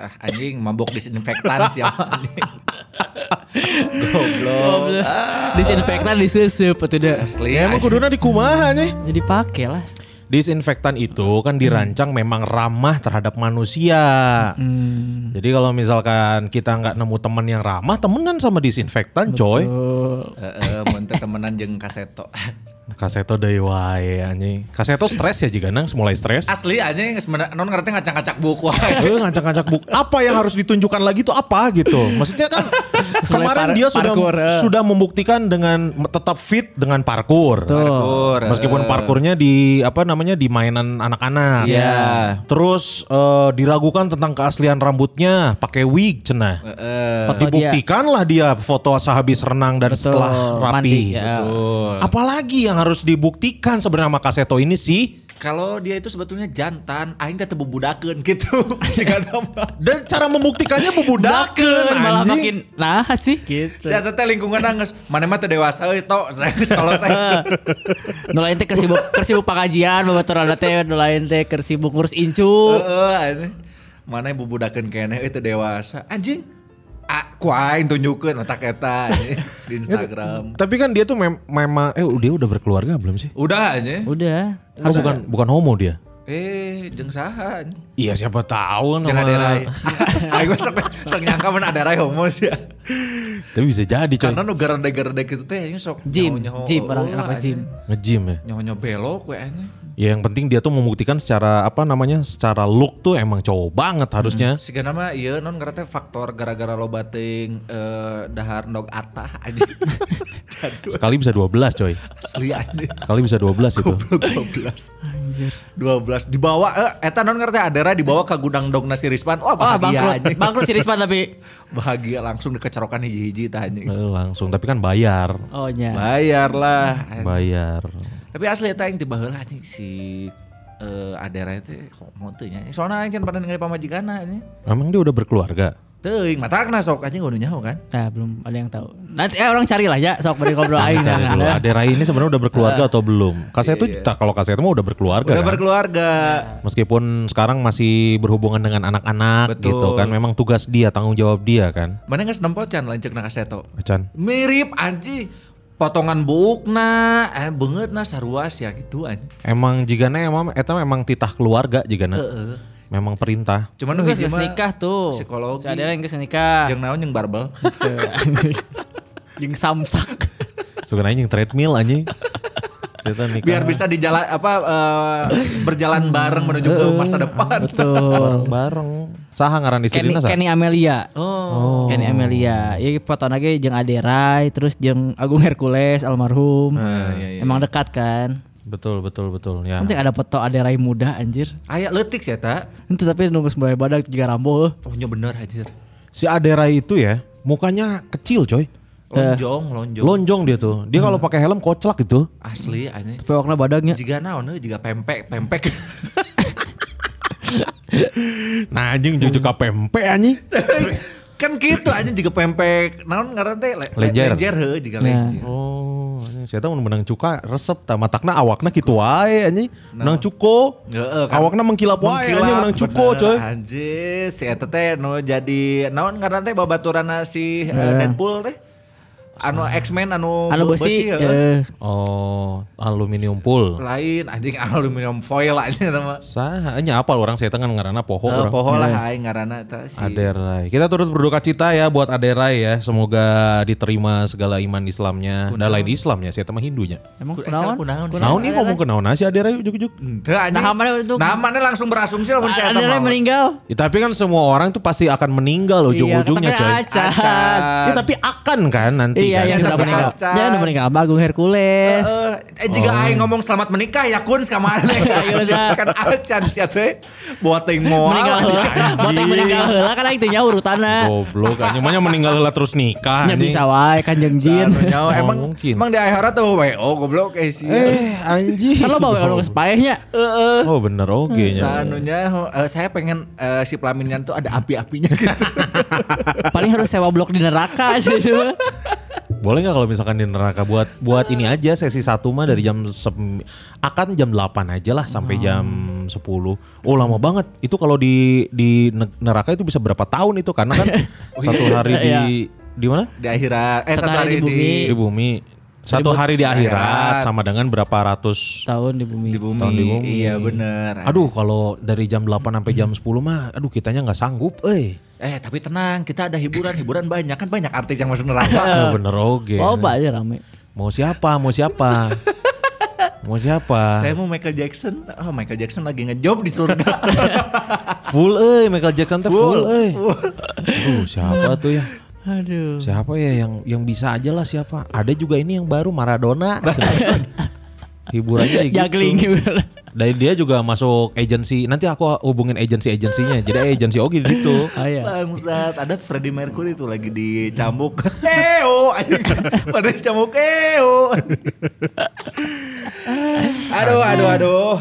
Ah, anjing mabok disinfektan siapa anjing. Goblok. Disinfektan disuseup atuh deh. Asli. Ya emang kuduna di kumaha nih. Jadi pakai lah. Disinfektan itu kan dirancang memang ramah terhadap manusia. Hmm. Jadi kalau misalkan kita nggak nemu teman yang ramah, temenan sama disinfektan, coy. Heeh, mun teh temenan jeung kaseto. Kaseto deui wae anjing. Kaseto stres ya jika nang mulai stres. Asli anjing non ngerti ngacak-ngacak buku wae. Eh ngacak-ngacak buk. Apa yang harus ditunjukkan lagi tuh apa gitu? Maksudnya kan kemarin par- dia sudah parkour, eh. sudah membuktikan dengan tetap fit dengan parkour. Tuh. Parkour. Meskipun eh. parkurnya di apa namanya di mainan anak-anak. Iya. Terus eh, diragukan tentang keaslian rambutnya pakai wig cenah. Heeh. Foto dia. Dibuktikan lah dia foto sehabis renang dan Betul. setelah rapi. Mandi, ya. Betul. Apalagi yang harus dibuktikan sebenarnya sama Kaseto ini sih? Kalau dia itu sebetulnya jantan, aing teh teu bebudakeun gitu. Dan cara membuktikannya bebudakeun malah makin nah sih gitu. Si eta teh lingkungan geus mana mah teu dewasa euy. Geus kalau teh. Nu lain teh keur sibuk keur sibuk pengajian babaturan teh nu lain teh keur sibuk ngurus incu. Heeh. Mana bubudakeun keneh itu dewasa. Anjing. Ku aing tunjukkeun otak eta di Instagram. Tapi kan dia tuh mem- memang eh dia udah berkeluarga belum sih? Udah aja. Udah. Oh, bukan bukan homo dia. Eh, jeung saha anjing. Iya siapa tahu kan Jeung sama- aderai. Aing sok sok nyangka mun aderai homo sih. Tapi bisa jadi coy. Karena nu garede-garede gitu teh sok Gym, nyaho-nyaho. gym orang Oh, anak anjing. gym. Nge-gym ya. Nyaho-nyaho belok we anjing. Ya yang penting dia tuh membuktikan secara apa namanya? Secara look tuh emang cowok banget harusnya. Siga nama ieu non teh faktor gara-gara lo bating eh, dahar ndog atah anjing. Sekali bisa 12 coy. Asli anjing. Sekali bisa 12 itu. 12 12 dibawa eh eta non ngerti adera dibawa ke gudang dog nasi Rispan wah bahagia bangkrut. anjing Bangkrut si Rispan tapi. bahagia langsung dikecerokan hiji-hiji tah anjing Eh, langsung tapi kan bayar. Oh nya. bayar lah Bayar. Tapi asli eta yang tiba heula anjing si eh adera itu mau teu nya soalnya aing can pada ningali pamajikanna anjing Emang dia udah berkeluarga? teuing matakna sok anjing kudu nyaho kan Nah, belum ada yang tahu. Nanti eh, orang cari lah ya, sok beri ngobrol aing. Cari dulu. Ade Rai ini sebenarnya udah berkeluarga atau belum? Kaset itu tak kalau kaset mah udah berkeluarga. udah kan? berkeluarga Meskipun sekarang masih berhubungan dengan anak-anak gitu kan. Memang tugas dia, tanggung jawab dia kan. mana geus nempo can lanceuk na kaseto Acan. mirip anjing potongan buukna eh beungeutna saruas ya gitu anjing Emang jigana emang eta memang titah keluarga jigana. Heeh. Memang perintah. cuman Lu nu geus hiji geus mah nikah tuh. psikologi. Si Adela yang geus nikah. Jeung naon jeung barbel. Jeung samsak. Suka nanya yang treadmill anjing. Biar bisa di jalan apa eh, berjalan bareng menuju ke masa depan. Betul. bareng. Saha ngaran Kenny, istrina sa? Kenny Amelia. Oh. Kenny Amelia. Ieu foto lagi jeung Aderai terus jeung Agung Hercules almarhum. Nah, iya, iya. Emang dekat kan. Betul betul betul ya. Nanti ada foto Aderai muda anjir. Aya leutik sih eta. Itu tapi nunggu sebagai badak juga rambo. Oh nya bener anjir. Si Adera itu ya mukanya kecil coy. Lonjong, lonjong. Lonjong dia tuh. Dia kalau pakai helm koclak gitu. Asli anjing. Tapi wakna badagnya. Jika naon euy, jika pempek, pempek. Nah anjing cucu kapempe anjing. kan gitu anjing jika pempek. Naon ngaran teh? Le- Lenjer. Lenjer heuh jika Nah. lenjer. Oh, anjing, saya tahu menang cuka resep ta matakna awakna kitu wae anjing. Menang cuko. Heeh, kan. Awakna mengkilap wae anjing menang cuko coy. Anjir, si eta teh nu jadi naon ngaran teh babaturanna si eh, Deadpool teh. Anu X-Men anu, Anu be- besi. heuh. eh, Oh, aluminium pool. lain anjing aluminium foil anjing eta mah. Saha nya apal orang saya tangan ngaranna poho orang. poho lah aing ngaranna eta si Aderai. Kita turut berduka cita ya buat Aderai ya. Semoga diterima segala iman Islamnya. Dan lain Islamnya, saya mah Hindunya. Emang Ku- kunaon? kunaon nih ngomong ke naon si Aderai. Teu anjing. Nah, mana itu? Nah, mana langsung berasumsi lamun si eta Aderai meninggal. Ya, tapi kan semua orang tuh pasti akan meninggal ujung-ujungnya iya, coy. tapi acan. Ya, tapi akan kan nanti. Iya, kan. yang sudah Sampai meninggal. acan. Ya, udah meninggal Agung Hercules. Eh, eh jika aing ngomong selamat menikah ya kun ke mana Iya, kan acan sih teh buat moal meninggal heula. Buat yang meninggal heula kan aing teh nya urutanna. Goblok anjing mah nya meninggal heula terus nikah Nya anjing. bisa wae Kanjeng Jin. Oh, emang mungkin. emang di akhirat tuh WO goblok eh sih Eh anjing. Kan lo bawa anu kesepaehnya. Oh bener oge nya. Sanunya eh, saya pengen eh, si pelaminan tuh ada api-apinya gitu. Paling harus sewa blok di neraka sih. Boleh nggak kalau misalkan di neraka buat buat ini aja sesi satu mah dari jam sem- akan jam 8 aja lah sampai jam 10. Oh lama banget. Itu kalau di di ne- neraka itu bisa berapa tahun itu karena kan satu hari di Iya. di mana? di akhirat eh Satu satu hari hari di di bumi. Di bumi. Satu hari di akhirat akhirat. sama dengan berapa ratus Tahun di bumi. di bumi. Tahun di bumi. Iya bener. Aduh kalau dari jam 8 sampai jam 10 mah aduh kitanya nggak sanggup eh. Eh tapi tenang, kita ada hiburan, hiburan banyak kan banyak artis yang masuk neraka. Oh, bener oge. Oh, aja rame. Mau siapa? Mau siapa? mau siapa? Saya mau Michael Jackson. Oh Michael Jackson lagi ngejob di surga. Full eh Michael Jackson teh full eh. Aduh siapa tuh ya? Aduh. Siapa ya yang yang bisa aja lah siapa? Ada juga ini yang baru Maradona. Hiburannya gitu. Juggling gitu. Dan dia juga masuk agensi. Nanti aku hubungin agensi-agensinya. Jadi agensi Ogi gitu. Oh iya. Bangsat, ada Freddie Mercury tuh lagi dicambuk. Eo, anjing. pada dicambuk eo. aduh, aduh, aduh.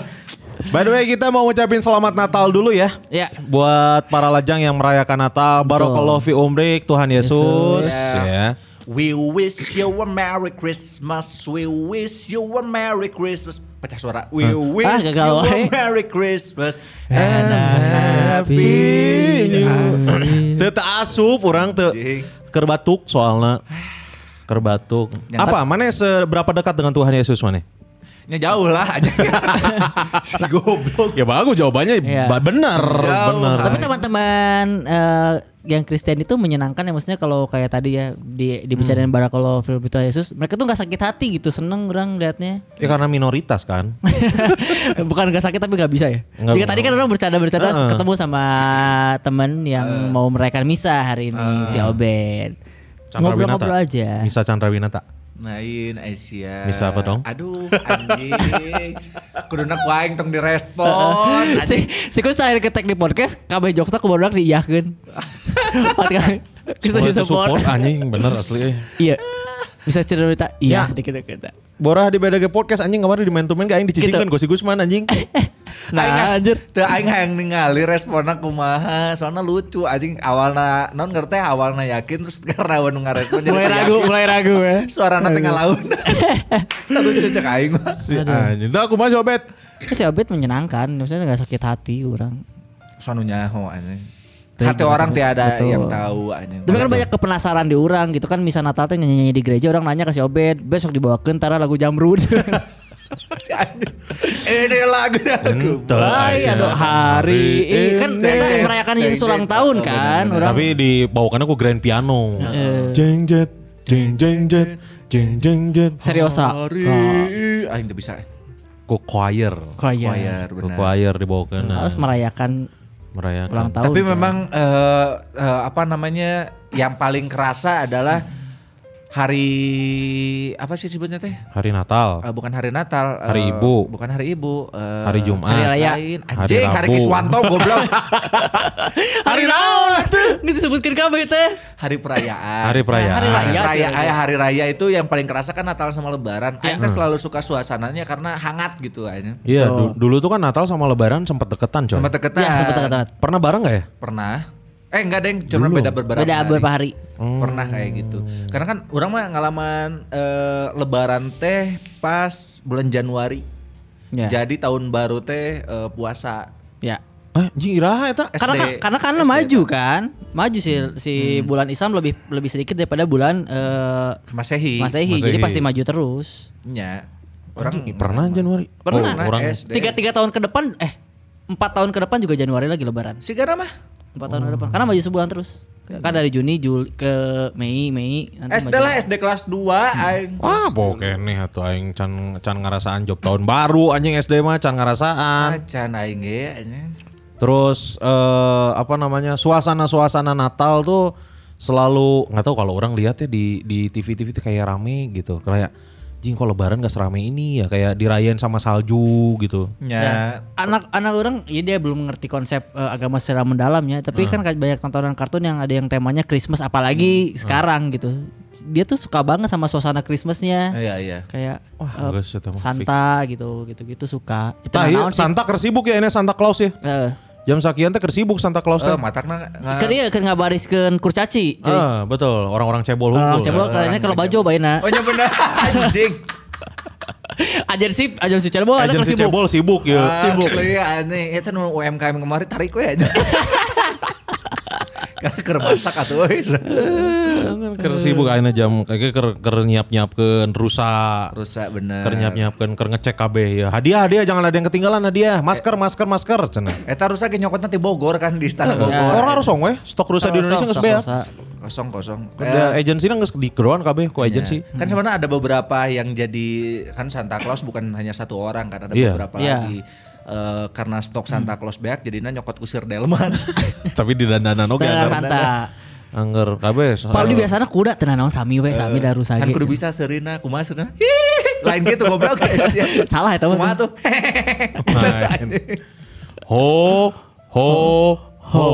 By the way kita mau ngucapin selamat Natal dulu ya. Ya. Buat para lajang yang merayakan Natal, Barokallahu fi umrik, Tuhan Yesus. Yesus. Ya. We wish you a Merry Christmas. We wish you a Merry Christmas. Pecah suara. We wish Ah, you a. Merry Christmas and a Happy New Year. Teu teu asup orang teu Anjing. keur batuk soalnya. Keur batuk. Yang Apa? Mana seberapa dekat dengan Tuhan Yesus mana? Nya jauh lah aja. si goblok. Ya bagus jawabannya ba- bener, Jauh. bener. Tapi teman-teman eh, yang Kristen itu menyenangkan ya maksudnya kalau kayak tadi ya di dibicarain Barakallahu fil Bita Yesus, mereka tuh nggak sakit hati gitu, seneng orang liatnya. Ya karena minoritas kan. Bukan nggak sakit tapi nggak bisa ya. Nggak- Jika tadi kan orang bercanda-bercanda Heeh. ketemu sama temen yang mau merayakan misa hari ini si Obed. Chandra Ngobrol-ngobrol aja. Misa Chandra Winata. Nain Aisyah. Bisa apa dong? Aduh anjing. Kuduna ku aing tong direspon. si si Kus terakhir ketek di podcast, kabeh jokesnya kumaha diiyakeun. Pat kan. Bisa support. support anjing bener asli. eh. Iya. Bisa cerita iya Ya. dikit-dikit. Borah di BDG podcast anjing kemarin di main gak aing dicicingkan Gitu. Gosi Gusman anjing. Nah, anjir. Teu aing hayang ningali responna kumaha. Soalnya lucu anjing awalna non ngerti awalna yakin terus karena anu ngarespon jadi Mulai ragu, yakin. mulai ragu ya. Suarana tengah laut. Teu lucu cek aing mah. Si Aduh. anjing. Tuh aku masih obet. Si Obed menyenangkan, maksudnya gak sakit hati orang. Soalnya nyaho anjing. Hati orang betul, tiada betul. yang tahu anjing. Tapi kan banyak kepenasaran di orang gitu kan misa Natal teh nyanyi di gereja orang nanya ke si Obed besok dibawakan tara lagu Jamrud. si anjing. Ini lagunya aku. Ay, Aisyah. aduh hari ini kan ceng, merayakan Yesus ulang tahun Oh, kan orang. Tapi dibawakan aku grand piano. Jeng jet, jeng jeng jet, jeng jeng jet. Seriosa. Hari aing teu bisa. Ku choir. choir. Choir Ku choir dibawakan. Harus merayakan merayakan. ulang tahun. Tapi kan. memang eh, eh, apa namanya yang paling kerasa adalah hari apa sih sebutnya teh? Hari Natal. Eh, bukan hari Natal, eh, Hari Ibu. bukan hari Ibu, eh, Hari Jumat. Hari Raya. lain. Hari Anjing, hari, Rabu. Kiswanto goblok. hari naon atuh? Geus disebutkeun kabeh teh. hari perayaan. Hari perayaan. Hari Hari raya. raya, Cina. eh, hari raya itu yang paling kerasa kan Natal sama Lebaran. Ya. Aing teh selalu suka suasananya karena hangat gitu aja. Iya, du- dulu tuh kan Natal sama Lebaran sempat deketan coy. Sempat deketan. Sempat dekat Pernah bareng gak ya? Pernah. Eh enggak deng, cuma Dulu. beda beberapa Beda hari. beberapa hari. Pernah kayak gitu. Karena kan orang mah ngalaman eh, lebaran teh pas bulan Januari. Ya. Jadi tahun baru teh eh, puasa. Ya. Eh, anjing iraha eta. SD. Karena karena karena SD maju kan. Maju si si bulan Islam lebih lebih sedikit daripada bulan eh, Masehi. Masehi. Masehi. Jadi pasti maju terus. Nya. Orang Anjing, pernah Januari. Pernah. Oh, orang. Tiga tiga tahun ke depan eh empat tahun ke depan juga Januari lagi Lebaran. Si Gara mah Empat tahun ke depan. Karena maju sebulan terus. Kan dari Juni Juli ke Mei Mei nanti SD lah SD kelas 2 aing. Wah, pokoknya atuh aing can can ngarasaan job tahun baru anjing SD mah can ngarasaan. Acan aing ge anjing. Terus eh apa namanya? Suasana-suasana Natal tuh selalu nggak tahu kalau orang lihat ya di di TV-TV itu kayak rame gitu. Kayak jing kok lebaran gak serame ini ya kayak dirayain sama salju gitu. Ya, Anak-anak orang ya dia belum mengerti konsep eh, agama secara mendalam ya, tapi kan kayak banyak tontonan kartun yang ada yang temanya Christmas apalagi sekarang gitu. Dia tuh suka banget sama suasana Christmasnya. iya iya. Kayak Wah, mah Santa gitu, gitu-gitu suka. Itu Tah, iya? Santa kersibuk ya ini Santa Claus ya. Eh, Jam sakian teh kersibuk Santa Claus teh. Eh, matakna Kan iya kan ngabariskeun kurcaci. Ah, betul, orang-orang cebol Orang hunkul. sebel kayaknya kalau baju baina. Oh iya bener anjing. Agensi agensi cerbol ada Agensi kersibuk. cebol sibuk ya. Sibuk. Asli aneh. Eta nu UMKM kemarin tarik we aja. Karena keur masak atuh we. Ker sibuk ayeuna jam kayak ker, ker nyiap-nyiapkeun rusa. Rusak bener. Ker nyiap-nyiapkeun ker ngecek KB ya. Hadiah hadiah jangan ada yang ketinggalan hadiah. Masker masker masker cenah. Eta rusak ge nyokotna ti Bogor kan di istana Ya. Bogor. Orang harus song weh. Stok rusa di Indonesia geus beak. Kosong kosong. Kerja agensi geus di keruan KB ku agensi. Kan sebenarnya ada beberapa yang jadi kan Santa Claus bukan hanya satu orang kan ada Iya. beberapa Iya. lagi. Eh, karena stok Santa Claus beak jadinya nyokot kusir delman. Tapi di dandanan oge Bener anggar. Santa. Anggar KB. Paling biasanya kuda tenan naon sami we sami da rusa kan kudu bisa serina kumaha serina. Lain gitu goblok. Salah eta Kumaha mah. tuh? Main. Ho ho ho.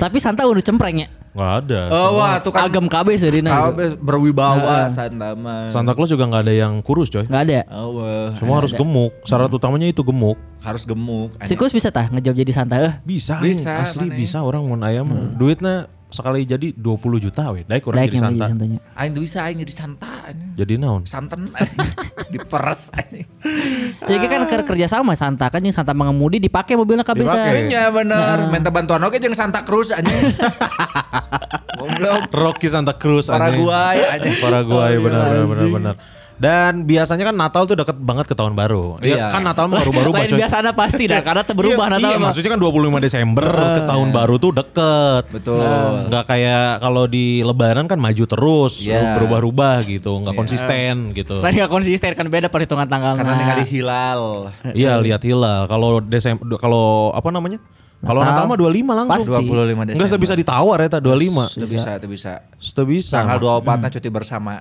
Tapi Santa udah cempreng ya. Nggak ada. Oh wah tuh kan Agam KB seurina. Kau gitu. berwibawa Santa mah. Santa Claus juga nggak ada yang kurus coy. Enggak ada. Oh, wah. Semua harus gemuk. Syarat utamanya itu gemuk. harus gemuk. Si Kus bisa tah ngejawab jadi Santa eh. Bisa, Bisa, bisa asli mana ya? bisa orang mau ayam duitnya sekali jadi 20 juta we. Daik orang Daik jadi yang santa. jadi Santanya. Aing tuh bisa aing jadi Santa. anjing. Jadi naon? Santen diperes anjing. Ya kan ker kerja sama Santa kan yang Santa mengemudi dipakai mobilnya KB teh. Dipakai. Iya bener, minta bantuan oke jeung Santa Cruz anjing. Goblok. Rocky Santa Cruz Paraguay anjing. Paraguay benar benar benar benar. Dan biasanya kan Natal tuh deket banget ke tahun baru. Iya. Ya, kan Natal mah baru-baru Lain biasanya pasti dah karena teu berubah iya, Natal iya, mah. maksudnya kan 25 Desember ke tahun baru tuh deket. Betul. Nggak kayak kalau di lebaran kan maju terus, Iya. berubah-ubah gitu, nggak konsisten gitu. Lain gak konsisten kan beda perhitungan tanggalnya. Karena ningali hilal. Iya, lihat hilal. Kalau Desember kalau apa namanya? Kalau Natal. Mah 25 langsung. Pasti. 25 Desember. Enggak bisa ditawar ya, ta 25. Itu bisa, itu bisa. Sudah bisa. Tanggal 24 na cuti bersama.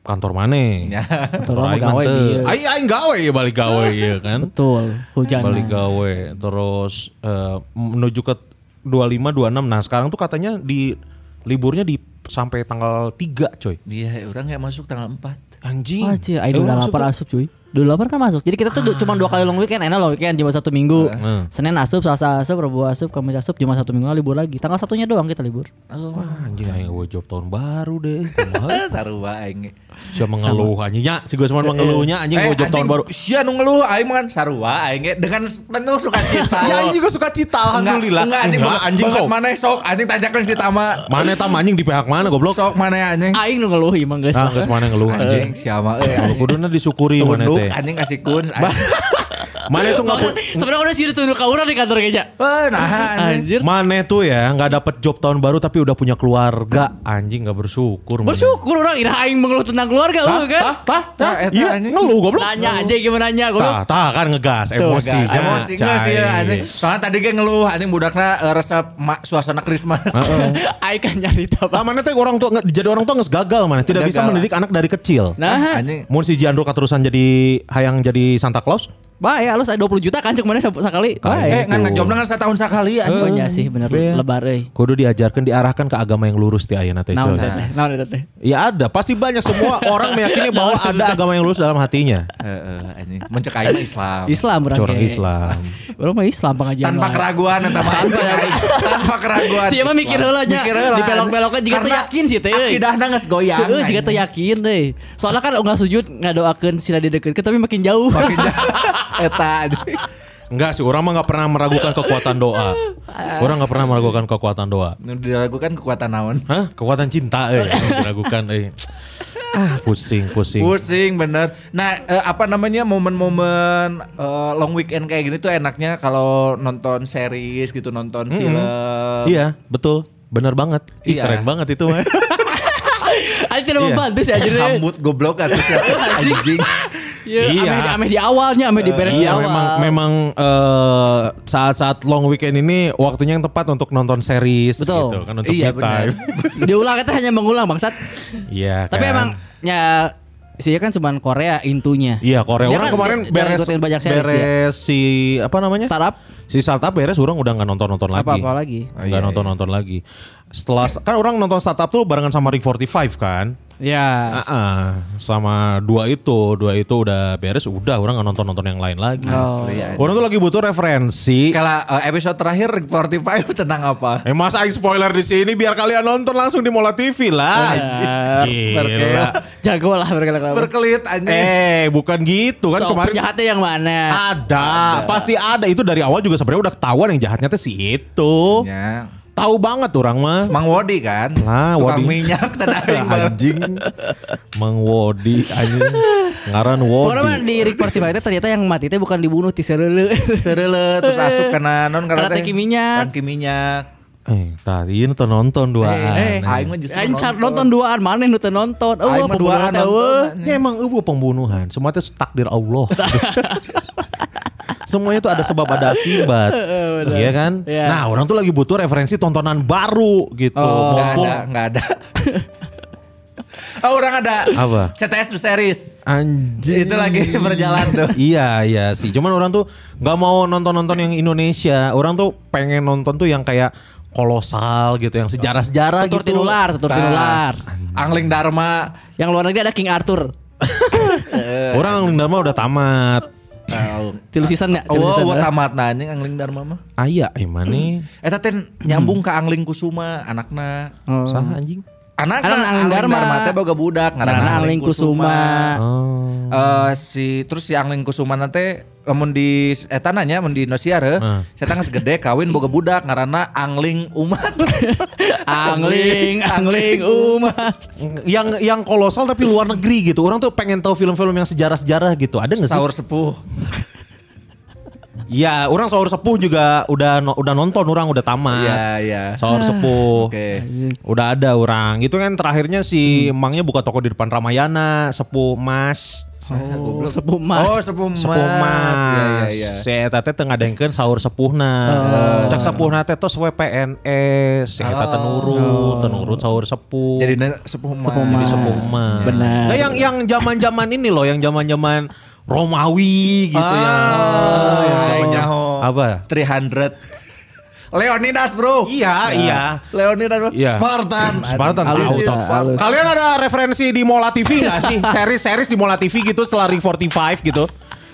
kantor mana? Ya. Kantor mah gawe dia. Aing aing gawe ya balik gawe ya kan. Betul, hujan. Balik gawe terus eh, menuju ke 25 26. Nah, sekarang tuh katanya di liburnya di sampai tanggal 3, coy. Iya, orang nggak masuk tanggal 4. Anjing. Oh, cie, ayo udah lapar asup cuy. Dua lapar kan masuk. Jadi kita tuh du- cuma dua kali long weekend, enak long weekend cuma satu minggu. Hmm. Senin asup, Selasa asup, Rabu asup, Kamis asup, cuma satu minggu libur lagi. Tanggal satunya doang kita libur. Oh. Wah, anjing aing gue job tahun baru deh. Sarua aing. Siapa mengeluh anjing nya, si gue cuma mengeluhnya anjing gue job tahun baru. Sia nu ngeluh aing mah kan sarua aing ge dengan penuh sukacita. Ya anjing juga suka cita alhamdulillah. Enggak, anjing anjing sok. mana sok anjing tanjakan si Tama. Mana tam anjing di pihak mana goblok? Sok mana anjing? Aing nu ngeluh emang guys. Ah, geus mana ngeluh Anjing siapa euy. Kalau kuduna disyukuri mana teh. Anjing kasih kun. Mana itu nggak Sebenarnya udah sih ditunduk ke orang di kantor gereja. Eh, nah anjing. Anjir. Mana tuh ya nggak dapat job tahun baru tapi udah punya keluarga anjing nggak bersyukur. Bersyukur orang ira aing mengeluh tentang keluarga lu kan. tah, tah, Iya, anjing. ngeluh goblok. Nanya aja gimana nanya goblok. Tah, tah kan ngegas Tuh, emosi. Emosi, emosi enggak sih ya anjing. Soalnya tadi ge ngeluh anjing budakna eh, resep suasana Christmas. Aing kan nyari Tah, apa. mana teh orang tua jadi orang tua nges gagal mana tidak bisa mendidik anak dari kecil. Nah, Anjing. Mun si Jandro keterusan jadi hayang jadi Santa Claus, bae lu saya 20 juta kan cek mana sekali. Eh, Bae. ngan ngejobna kan setahun sekali anjing. Oh iya sih bener lebar euy. kudu diajarkan diarahkan ke agama yang lurus ti ayeuna teh. Naon teh? Naon eta teh? Ya ada, pasti banyak semua orang meyakini bahwa ada agama yang lurus dalam hatinya. Heeh, anjing. Mencek Islam. Islam orang Orang ge. Islam. Orang mah Islam pengajian. Tanpa keraguan eta mah. Tanpa keraguan. Si emang mikir heula nya. Mikir heula. Dipelok-peloknya juga tuh yakin sih teh. euy. Akidahna geus goyang. Heeh, jika tuh yakin deh. Soalnya kan nggak sujud nggak doakan sila dideketin tapi makin jauh. Makin jauh. Eta. Enggak sih, orang mah nggak pernah meragukan kekuatan doa. Orang nggak pernah meragukan kekuatan doa. Diragukan kekuatan naon? Hah? Kekuatan cinta eh diragukan eh. Ah, pusing, pusing. Pusing bener. Nah eh, apa namanya momen-momen eh, long weekend kayak gini tuh enaknya kalau nonton series gitu nonton film. Iya, betul. Bener banget. Ih, Iya. keren banget itu mah. Aja tidak Iya. membantu sih aja deh. Sambut goblok terus ya, anjing. Ya, Iya. ame, ame di awalnya, ame di beres di Iya awal. memang memang eh, saat-saat long weekend ini waktunya yang tepat untuk nonton series Betul. gitu kan untuk Iya, me time. Diulang itu hanya mengulang bangsat. Iya Tapi kan. emang ya sih kan cuman Korea intunya. Iya Korea Dia orang kan kemarin beres banyak series dia. beres si apa namanya Startup si startup beres orang udah nggak nonton nonton lagi apa-apa lagi. nggak nonton nonton lagi setelah kan orang nonton startup tuh barengan sama Rick 45 kan Ya. Ah, sama dua itu dua itu udah beres udah orang nggak nonton nonton yang lain lagi Oh. Asli, ya. orang tuh lagi butuh referensi Kalau eh, episode terakhir 45 tentang apa? Eh masa aing spoiler di sini biar kalian nonton langsung di Mola TV lah. Gila. Berkelok. Jago lah berkelak Berkelit anjing. Eh bukan gitu kan So, kemarin penjahatnya yang mana? ada, pasti ada itu dari awal juga sebenarnya udah ketahuan yang jahatnya tuh si itu. Ya. Tahu banget orang mah. Mang Wodi kan? Lah, Tukang Wodi. minyak tadi anjing Mang Wodi anjing ngaran Pokoknya mah Wodi di Rick 45 itu ternyata yang mati itu bukan dibunuh ti sereule. Serele terus asup kena non Karena teh teki minyak. Teki minyak. eh tadi ini tuh nonton duaan Eh, aing mah justru Aing car nonton duaan mana nu teu nonton. Aing mah duaan nonton. Ya emang eueuh pembunuhan, semua itu takdir Allah. Semuanya itu ada sebab ada akibat. Iya kan? Iya. Nah, orang tuh lagi butuh referensi tontonan baru gitu. Oh. Enggak Mumpung ada, enggak ada. oh, orang ada. Apa? CTS The Series. Anjir. Itu lagi berjalan tuh. iya, iya sih. Cuman orang tuh nggak mau nonton-nonton yang Indonesia. Orang tuh pengen nonton tuh yang kayak kolosal gitu, yang sejarah-sejarah Tutur gitu. tinular, tutur Nah, tinular. Angling Dharma. Yang luar negeri ada King Arthur. Orang Lindama udah tamat. Tilu season ya? Tilu Oh, eh. tamat nanya Angling Dharma mah. Aya, nih. Eta teh nyambung ke Angling Kusuma anakna. Oh. Saha anjing? Anakna Anak Angling Dharma. teh boga budak Karena Angling Kusuma. Oh. Eh si terus si Angling Kusuma nanti lamun di eta nanya mun di Indosiar heuh, Heeh. saya geus gede kawin boga budak ngaranna Angling Umat. Angling, angling umat. yang yang kolosal tapi luar negeri gitu. Orang tuh pengen tahu film-film yang sejarah-sejarah gitu. Ada nggak sih? Saur sepuh. Iya, orang sahur sepuh juga udah udah nonton orang udah tamat. Iya, iya. Sahur sepuh. Oke. Udah ada orang. Itu kan terakhirnya si emangnya buka toko di depan Ramayana, sepuh Mas. Oh, sepuh mas. Oh, sepuh Mas. Sepuh Mas. Iya, iya, iya. Si eta teh teu ngadengkeun sahur sepuhna. Cek sepuhna teh tos we PNS, si eta teu nurut, teu nurut sahur sepuh. Jadi na- sepuh Mas. Jadi sepuh Mas. Benar. Nah, yang yang zaman-zaman ini loh, yang zaman-zaman Romawi gitu ya. Ah, yang aing zaman- nyaho. Apa? 300. Leonidas, Bro. Iya, iya. Leonidas, bro. Iya. Spartan. Spartan tahu halus. tahu. halus. Kalian ada referensi di Mola TV gak sih? Series-series di Mola TV gitu setelah Ring 45 gitu.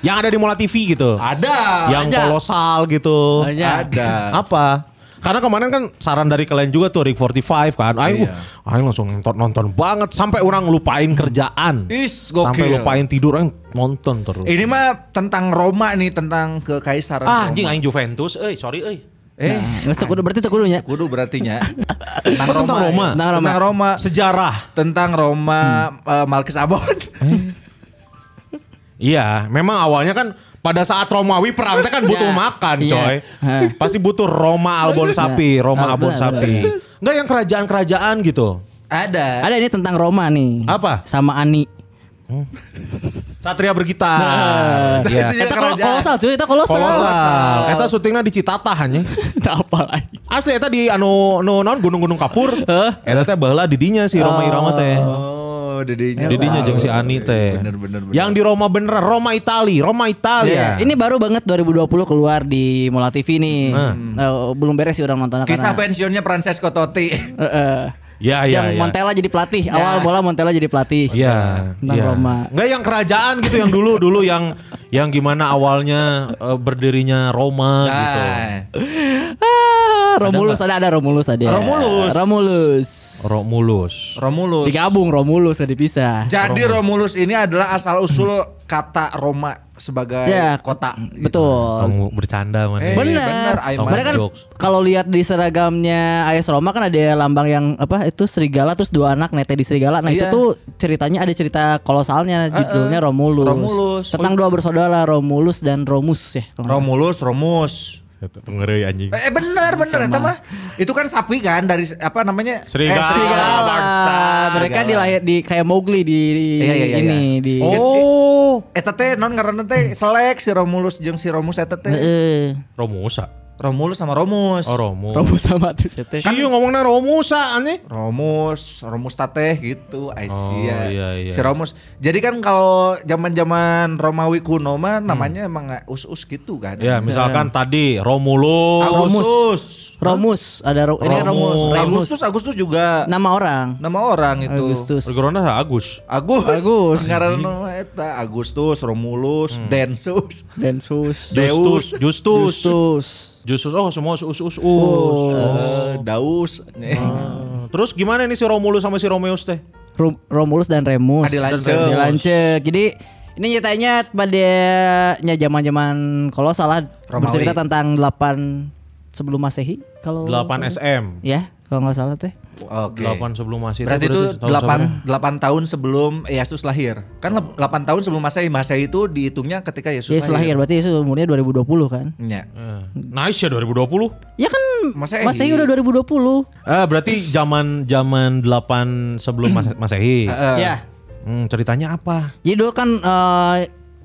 Yang ada di Mola TV gitu. Ada. yang Ada. kolosal gitu. Ada. Ada. Apa? Karena kemarin kan saran dari kalian juga tuh Ring 45 kan. Ayo, Iya. ayo langsung nonton nonton banget sampai orang lupain kerjaan. Is, Sampai gokil. lupain tidur aing nonton terus. Ini mah tentang Roma nih, tentang kekaisaran ah, Roma. anjing aing Juventus. Eh, sorry euy. Eh, Nggak teu kudu berarti kudunya. kudu berarti nya. tentang Oh, tentang Roma. ya. Tentang Roma. Tentang Roma. Sejarah. Tentang Roma eh, Malkis Abon. Iya, memang awalnya kan pada saat Romawi perang teh kan butuh Ya, makan, iya. coy. Pasti butuh Roma Albon sapi, Roma Ah, Albon sapi. Enggak yang kerajaan-kerajaan gitu. Ada. Ada ini tentang Roma nih. Apa? Sama Ani. Satria bergitar. Nah. Iya. Eta kol- kerajaan. kolosal cuy, eta kolosal. Kolosal. Eta syutingnya di Citatah nya. Tak apa lagi. Asli eta di anu nu naon gunung-gunung kapur. Eta teh baheula di dinya si Roma Irama teh. Oh, dedinya. Didinya tahu. jeung si Ani teh. Bener bener bener. Yang di Roma beneran, Roma Itali, Roma Italia. Ini baru banget 2020 keluar di Mola TV nih. Hmm. Eh, belum beres sih orang nontonnya Kisah karena pensiunnya Francesco Totti. Eh. Ya, ya, yang ya. Montella jadi pelatih. Awal bola Montella jadi pelatih. Iya, Tentang iya. Roma. Enggak yang kerajaan gitu yang dulu dulu yang yang gimana awalnya eh, berdirinya Roma gitu. Nah, Ah, Romulus ada ada Romulus ada. Romulus. Romulus. Romulus. Romulus. Digabung Romulus gak dipisah. Jadi Romulus ini adalah asal usul kata Roma sebagai Ya, kota. Betul. Kamu bercanda mana? Eh, Bener. bener, kan kalau lihat di seragamnya AS Roma kan ada lambang yang apa itu serigala terus dua anak nete di serigala. Nah itu Iya. tuh ceritanya ada cerita kolosalnya judulnya Romulus. Romulus. Tentang dua bersaudara Romulus dan Romus ya. Romulus, Romus. Eta Pengereuy anjing. Eh bener bener eta mah. Itu kan sapi kan dari apa namanya? Serigala. Serigala. bangsa. Mereka Serigala. dilahir di kayak Mowgli di, di Iya, iya, iya, ini iya. di Oh, Eta teh non ngaranna teh selek si Romulus jeung si Romus eta teh. Heeh. Romusa. Romulus sama Romus. Oh, Romus. Romo sama tuh sete. Si ngomongnya Romusa anjing. Romus, Romus tateh gitu, Oh, Aisyah. iya, iya. Si Romus. Jadi kan kalau zaman-zaman Romawi kuno mah Hmm. namanya emang us-us gitu kan. Ya, misalkan tadi Romulus. Agustus. Romus ada ro ini kan Romus, Romus. Remus. Agustus, Agustus juga Nama orang. nama orang itu. Agustus. Regorona Agus. Agus. Agus. Ngaranna eta Agustus, Romulus, Hmm. Densus, Densus. Deus, Justus. Justus. Justus. Justus. Oh, semua us us us. Oh. eh, Daus. Oh. Terus gimana nih si Romulus sama si Romeus teh? Rom- Romulus dan Remus. Adi Lancet. Adi Lancet. Jadi ini nyatanya pada nya zaman-zaman kalau salah Romawi. bercerita tentang 8 sebelum Masehi kalau 8 SM. Ya, kalau nggak salah teh. Oke. 8 sebelum Masehi. Berarti itu tahun 8 sabaraha? 8 tahun sebelum Yesus lahir. Kan 8 tahun sebelum Masehi. Masehi itu dihitungnya ketika Yesus Yesus lahir berarti Yesus umurnya 2020 kan. Ya. Eh, Nice ya 2020. Ya kan Masehi. Masehi udah 2020. Ah, berarti zaman zaman 8 sebelum Mase- Masehi. Eh, Ya. Hmm, ceritanya apa? Jadi dulu kan eh,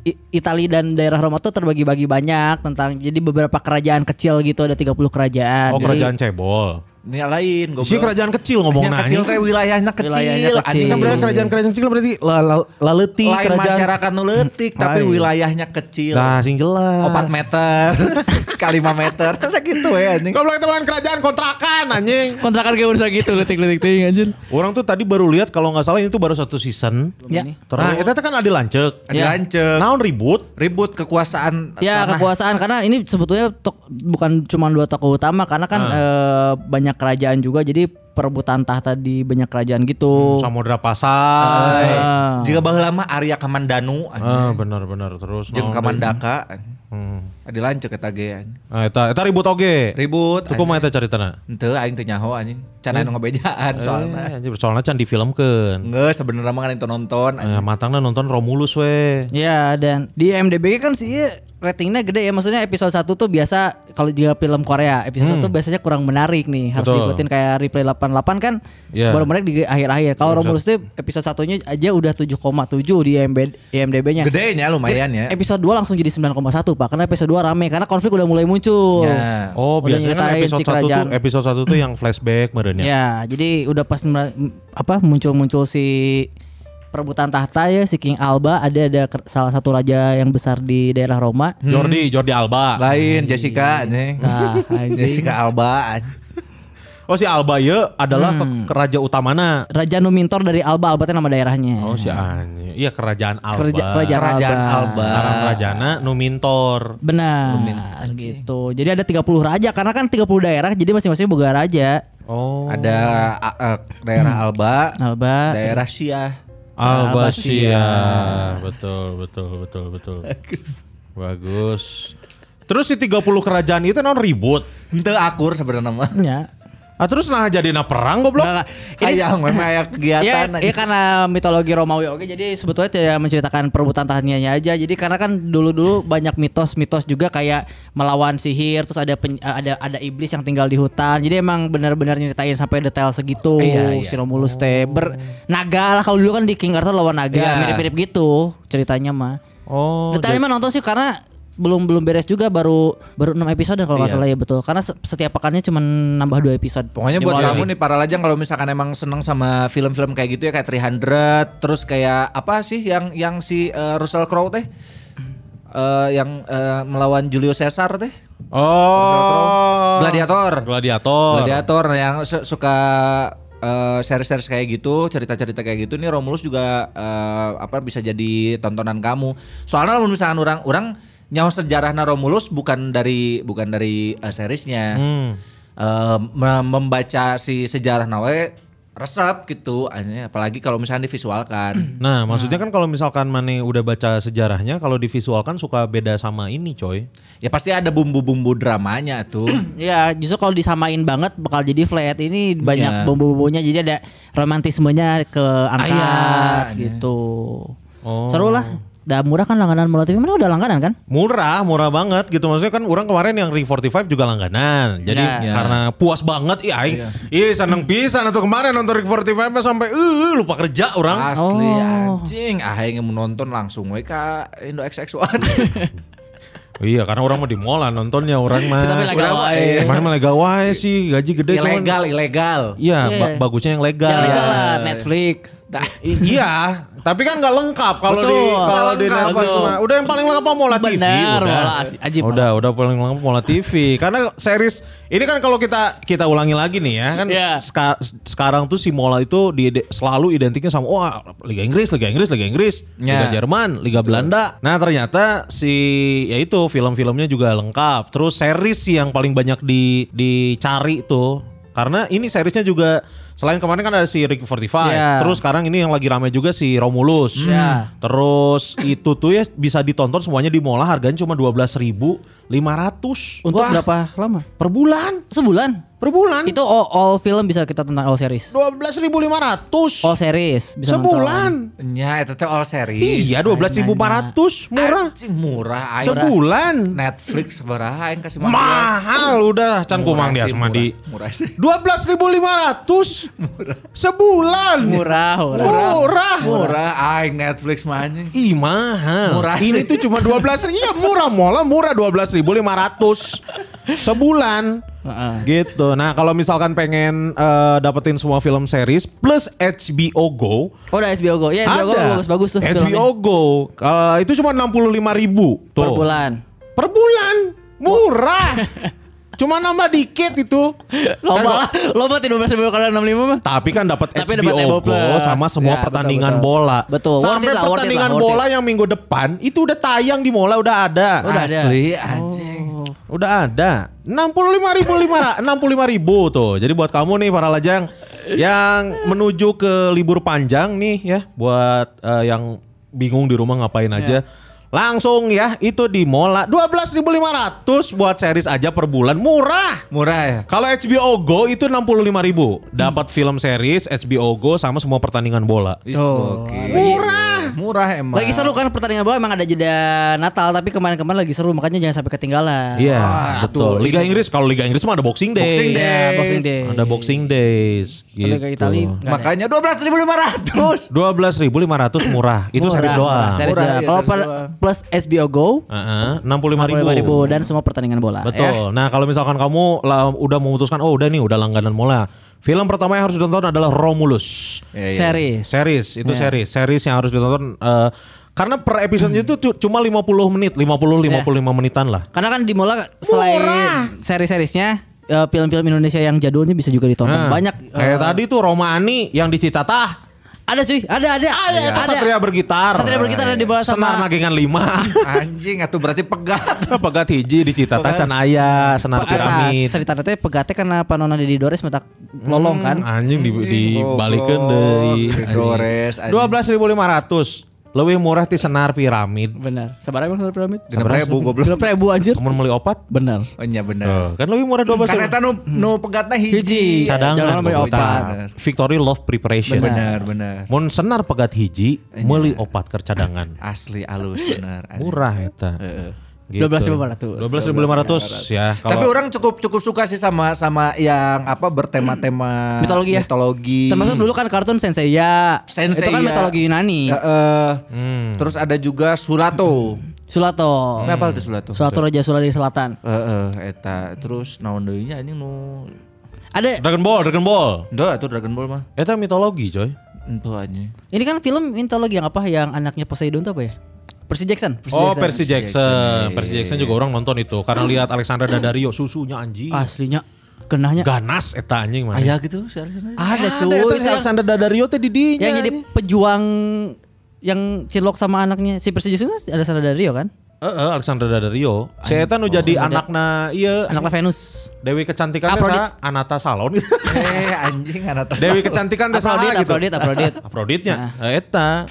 I- Italia dan daerah Roma tuh terbagi-bagi banyak tentang jadi beberapa kerajaan kecil gitu ada 30 kerajaan. Oh, Jadi- kerajaan Cebol. Ini lain goblok. Si kerajaan kecil ngomong Yang kecil teh wilayahnya kecil. Wilayahnya kecil. Anjing Kan berarti kerajaan-kerajaan kecil berarti la, la, laleutik lain kerajaan. masyarakat nu leutik tapi Lain. wilayahnya kecil. Nah, sing jelas. 4 meter kali 5 meter. Masa gitu ya anjing. Goblok itu bukan kerajaan kontrakan anjing. kontrakan kayak udah gitu letik-letik ting anjir. Orang tuh tadi baru lihat kalau nggak salah ini tuh baru satu season. Ya. Nah, itu kan ada lancek. Ada Ya. lancet. Naon ribut? Ribut kekuasaan Ya tanah. kekuasaan karena ini sebetulnya tok- bukan cuma dua tokoh utama karena kan eh, banyak kerajaan juga jadi perebutan tahta di banyak kerajaan gitu. Samudra Pasai. Ah. Jika baheula mah Arya Kamandanu Ah, benar-benar terus. jeung naon Kamandaka. Hmm. Adi lancet eta ge. anjing. Nah, eta eta ribut oge. Ribut. Tuh kumaha eta caritana? Henteu aing teu nyaho anjing. Can anu ngabejaan soalna. Eh, anjir, soalnya can difilmkeun. Enggak sebenarnya mah kan itu nonton. Eh, matangna nonton Romulus we. Ya dan di IMDb kan sih ratingnya gede ya maksudnya episode 1 tuh biasa kalau juga film Korea episode 1 biasanya kurang menarik nih harus Betul. diikutin kayak replay 88 kan Iya. baru menarik di akhir-akhir kalau Romulus tuh episode satunya aja udah 7,7 di IMDb-nya Gedenya lumayan ya. episode 2 langsung jadi 9,1 pak karena episode 2 rame karena konflik udah mulai muncul Ya. Oh, Udah biasanya kan episode si 1 tuh episode 1 tuh yang flashback meureun ya. Ya, jadi udah pas apa muncul-muncul si perebutan tahta ya si King Alba ada ada salah satu raja yang besar di daerah Roma. Jordi, Jordi Alba. Lain Jessica anjing. Nah. Jessica Alba. Oh si Alba ya adalah Hmm. ke- raja utamana. Raja Numintor dari Alba, Alba itu nama daerahnya. Oh si Anjing. Iya kerajaan Alba. Kerja- kerajaan, Kerajaan Alba. Alba. Kerajana Numintor. Benar. gitu. Jadi ada 30 raja karena kan 30 daerah jadi masing-masing boga raja. Oh. Ada a- daerah Alba, Alba. daerah Syah. Alba Albasia. Sia. Betul, betul, betul, betul. Bagus. Terus si 30 kerajaan itu non ribut. Henteu akur sebenarnya mah. Ah terus nah jadi perang goblok. Enggak. Ini Hayang memang aya Ya, kegiatan. ya karena mitologi Romawi oke jadi sebetulnya tidak menceritakan perebutan tahtanya aja jadi karena kan dulu-dulu banyak mitos-mitos juga kayak melawan sihir terus ada pen- ada ada iblis yang tinggal di hutan jadi emang benar-benar nyeritain sampai detail segitu Iya, iya. si Romulus teh ber naga lah kalau dulu kan di King Arthur lawan naga Iya. mirip-mirip gitu ceritanya mah Oh. detailnya mah nonton sih karena belum belum beres juga baru baru 6 episode kalau nggak Iya. salah ya betul karena se- setiap pekannya cuma nambah dua episode Pokoknya buat kamu nih para lajang kalau misalkan emang seneng sama film-film kayak gitu ya kayak 300 terus kayak apa sih yang yang si eh, Russell Crowe teh Eh, yang eh, melawan Julio Caesar teh Oh. Gladiator. Gladiator. Gladiator yang su- suka eh, series-series kayak gitu, cerita-cerita kayak gitu nih Romulus juga eh, apa bisa jadi tontonan kamu. Soalnya kalau misalkan orang orang nyawa sejarah Romulus bukan dari bukan dari eh, seriesnya. Hmm. Eh, mem- membaca si sejarah nawe resep gitu apalagi kalau misalnya divisualkan Nah, maksudnya kan kalau misalkan Mane udah baca sejarahnya, kalau divisualkan suka beda sama ini, coy. ya pasti ada bumbu-bumbu dramanya tuh Ya justru kalau disamain banget bakal jadi flat Ini banyak bumbu-bumbunya Jadi ada romantismenya ke angkat Ah, iya. gitu Oh. Seru lah dah murah kan langganan Mola TV mana udah langganan kan? Murah, murah banget gitu. Maksudnya kan orang kemarin yang Ring 45 juga langganan. Jadi Ya. karena puas banget iya aing. Ih, seneng pisan atau kemarin nonton Ring 45 sampai eh lupa kerja orang. Asli Oh. anjing, ah yang menonton langsung we ka Indo XX1. Iya, karena orang mau di mall lah nontonnya orang mah. Tapi legal Orang- wae. iya. Mana mah legal wae sih, gaji gede cuman- ilegal, ilegal. Iya, Iya. ba- bagusnya yang legal. Yang legal lah Netflix. I- iya, tapi kan nggak lengkap kalau di kalau di Netflix cuma- udah yang paling lengkap Mola TV Benar, udah. Mola Ajib, udah, udah paling lengkap Mola TV. Karena series ini kan kalau kita kita ulangi lagi nih ya kan Iya. seka- sekarang tuh si Mola itu di, selalu identiknya sama wah Liga Inggris, Liga Inggris, Liga Inggris, Liga Ya. Jerman, Liga Belanda. Nah, ternyata si ya itu film-filmnya juga lengkap. Terus series yang paling banyak di dicari tuh. Karena ini seriesnya juga selain kemarin kan ada si Rick 45, Iya. terus sekarang ini yang lagi rame juga si Romulus. Iya. Terus itu tuh ya bisa ditonton semuanya di Mola harganya cuma 12.500 Untuk berapa lama? per bulan. Sebulan. Per bulan. Itu all, all film bisa kita tonton all series. 12.500 All series bisa sebulan. Nya eta teh all series. Iya, 12.500 murah. Anjing murah aing. Sebulan. Netflix sabaraha aing kasih Mahal udah can kumang dia sama di 12.500 sebulan. Murah, murah. Murah. Murah aing Netflix mah anjing. Ih mahal. Murah Ini sih. tuh cuma 12 Iya murah mola murah 12.500 sebulan. Heeh. Gitu. Nah, kalau misalkan pengen eh, dapetin semua film series plus HBO Go, Oh, udah HBO Go. Ya, HBO Go ada. bagus-bagus tuh HBO filmnya. Go. Eh, itu cuma 65.000 ribu tuh. Per bulan. Per bulan. Murah. cuma nambah dikit itu. Loba, loba tidak berhasil kali 65 mah. Tapi kan dapat HBO, dapat HBO Go Plus. sama semua Ya, pertandingan betul, betul. bola. Betul. Sampai lah, pertandingan lah, bola yang minggu depan itu udah tayang di Mola udah ada. Udah ada. Asli anjing. Udah ada. 65 ribu, 65 ribu tuh. Jadi buat kamu nih para lajang yang menuju ke libur panjang nih ya. Buat eh, yang bingung di rumah ngapain aja. Langsung ya itu di Mola 12.500 buat series aja per bulan murah. Murah ya. Kalau HBO Go itu 65.000 ribu Dapat film series HBO Go sama semua pertandingan bola. Tuh. oke. Murah. Murah emang. Lagi seru kan pertandingan bola emang ada jeda Natal tapi kemarin-kemarin lagi seru makanya jangan sampai ketinggalan. Iya, Wah, betul. Liga Inggris kalau Liga Inggris mah ada Boxing Day. Boxing Day. Ya, Boxing Day. Ada Boxing Days Liga gitu. Nggak ada. Makanya 12.500. 12.500 murah. Itu Murah, series doang. series Murah, doang. iya, Kalau plus HBO Go Heeh, 65.000 ribu dan semua pertandingan bola. Ya. Betul. Nah, kalau misalkan kamu lah, udah memutuskan oh udah nih udah langganan mola. Film pertama yang harus ditonton adalah Romulus. Iya, iya. Series. Series, itu Ya. series. Series yang harus ditonton eh, karena per episode itu tu- cuma 50 menit, 50 55 menitan lah. Karena kan di Mola selain seri-serisnya eh, film-film Indonesia yang jadulnya bisa juga ditonton. Nah, Banyak Kayak eh, tadi tuh Romani yang di Citatah. Ada cuy, ada ada. Ada, Itu Satria bergitar. Satria bergitar ada di bola Senar sama nagingan 5. Anjing atuh berarti pegat. Pegat hiji di Citatah can aya senar piramid. cerita nanti pegate karena panona Dedi Dores metak lolong kan. Anjing di dibalikeun Goblok. deui. Digores, anjing. 12.500. Lebih murah ti senar piramid. Benar. Sabar emang piramid. Genep ribu goblok. Genep ribu anjir. Kamu beli opat? Benar. Oh iya bener. Tuh, kan lebih murah 12 Karena eta nu nu pegatna hiji. Hiji. cadangan. Jangan beli opat. Victory Love Preparation. Bener bener. Mun senar pegat hiji, meuli opat keur cadangan. Asli alus bener. anjing. Murah eta. Heeh. Gitu. 12.500. 12.500 ya. Tapi Kalau orang cukup cukup suka sih sama sama yang apa bertema-tema Mitologi ya? Mitologi. Termasuk dulu kan kartun Sensei ya. Sensei Itu kan ya. mitologi Yunani. Heeh. Hmm. Terus ada juga Surato. Sulato. Kenapa itu Surato? Sulato Raja Sula dari Selatan. Heeh, eta. Terus naon deui nya anjing nu Ada Dragon Ball, Dragon Ball. Ndo itu Dragon Ball mah. Eta mitologi, coy. Itu anjing. ini kan film mitologi yang apa yang anaknya Poseidon tuh apa ya? Percy Jackson. Oh, Jackson. Percy Jackson. Jackson, Percy Jackson juga orang nonton itu karena lihat Alexandra Daddario susunya anjing. Aslinya kenahnya Ganas eta anjing mana. Aya gitu seharusnya. ada Ada cuy. eta si Yang- Alexandra Daddario teh di dinya. yang jadi pejuang yang cilok sama anaknya si Percy Jackson ada salah dari Rio kan? Heeh, Alexandra Daddario. Si eta nu jadi anakna ieu Anaknya Venus. Dewi kecantikan teh Aphrodite. Anata Salon. Eh anjing anak tas. Dewi kecantikan teh saha gitu. Aphrodite, Aphrodite. Afroditnya eta.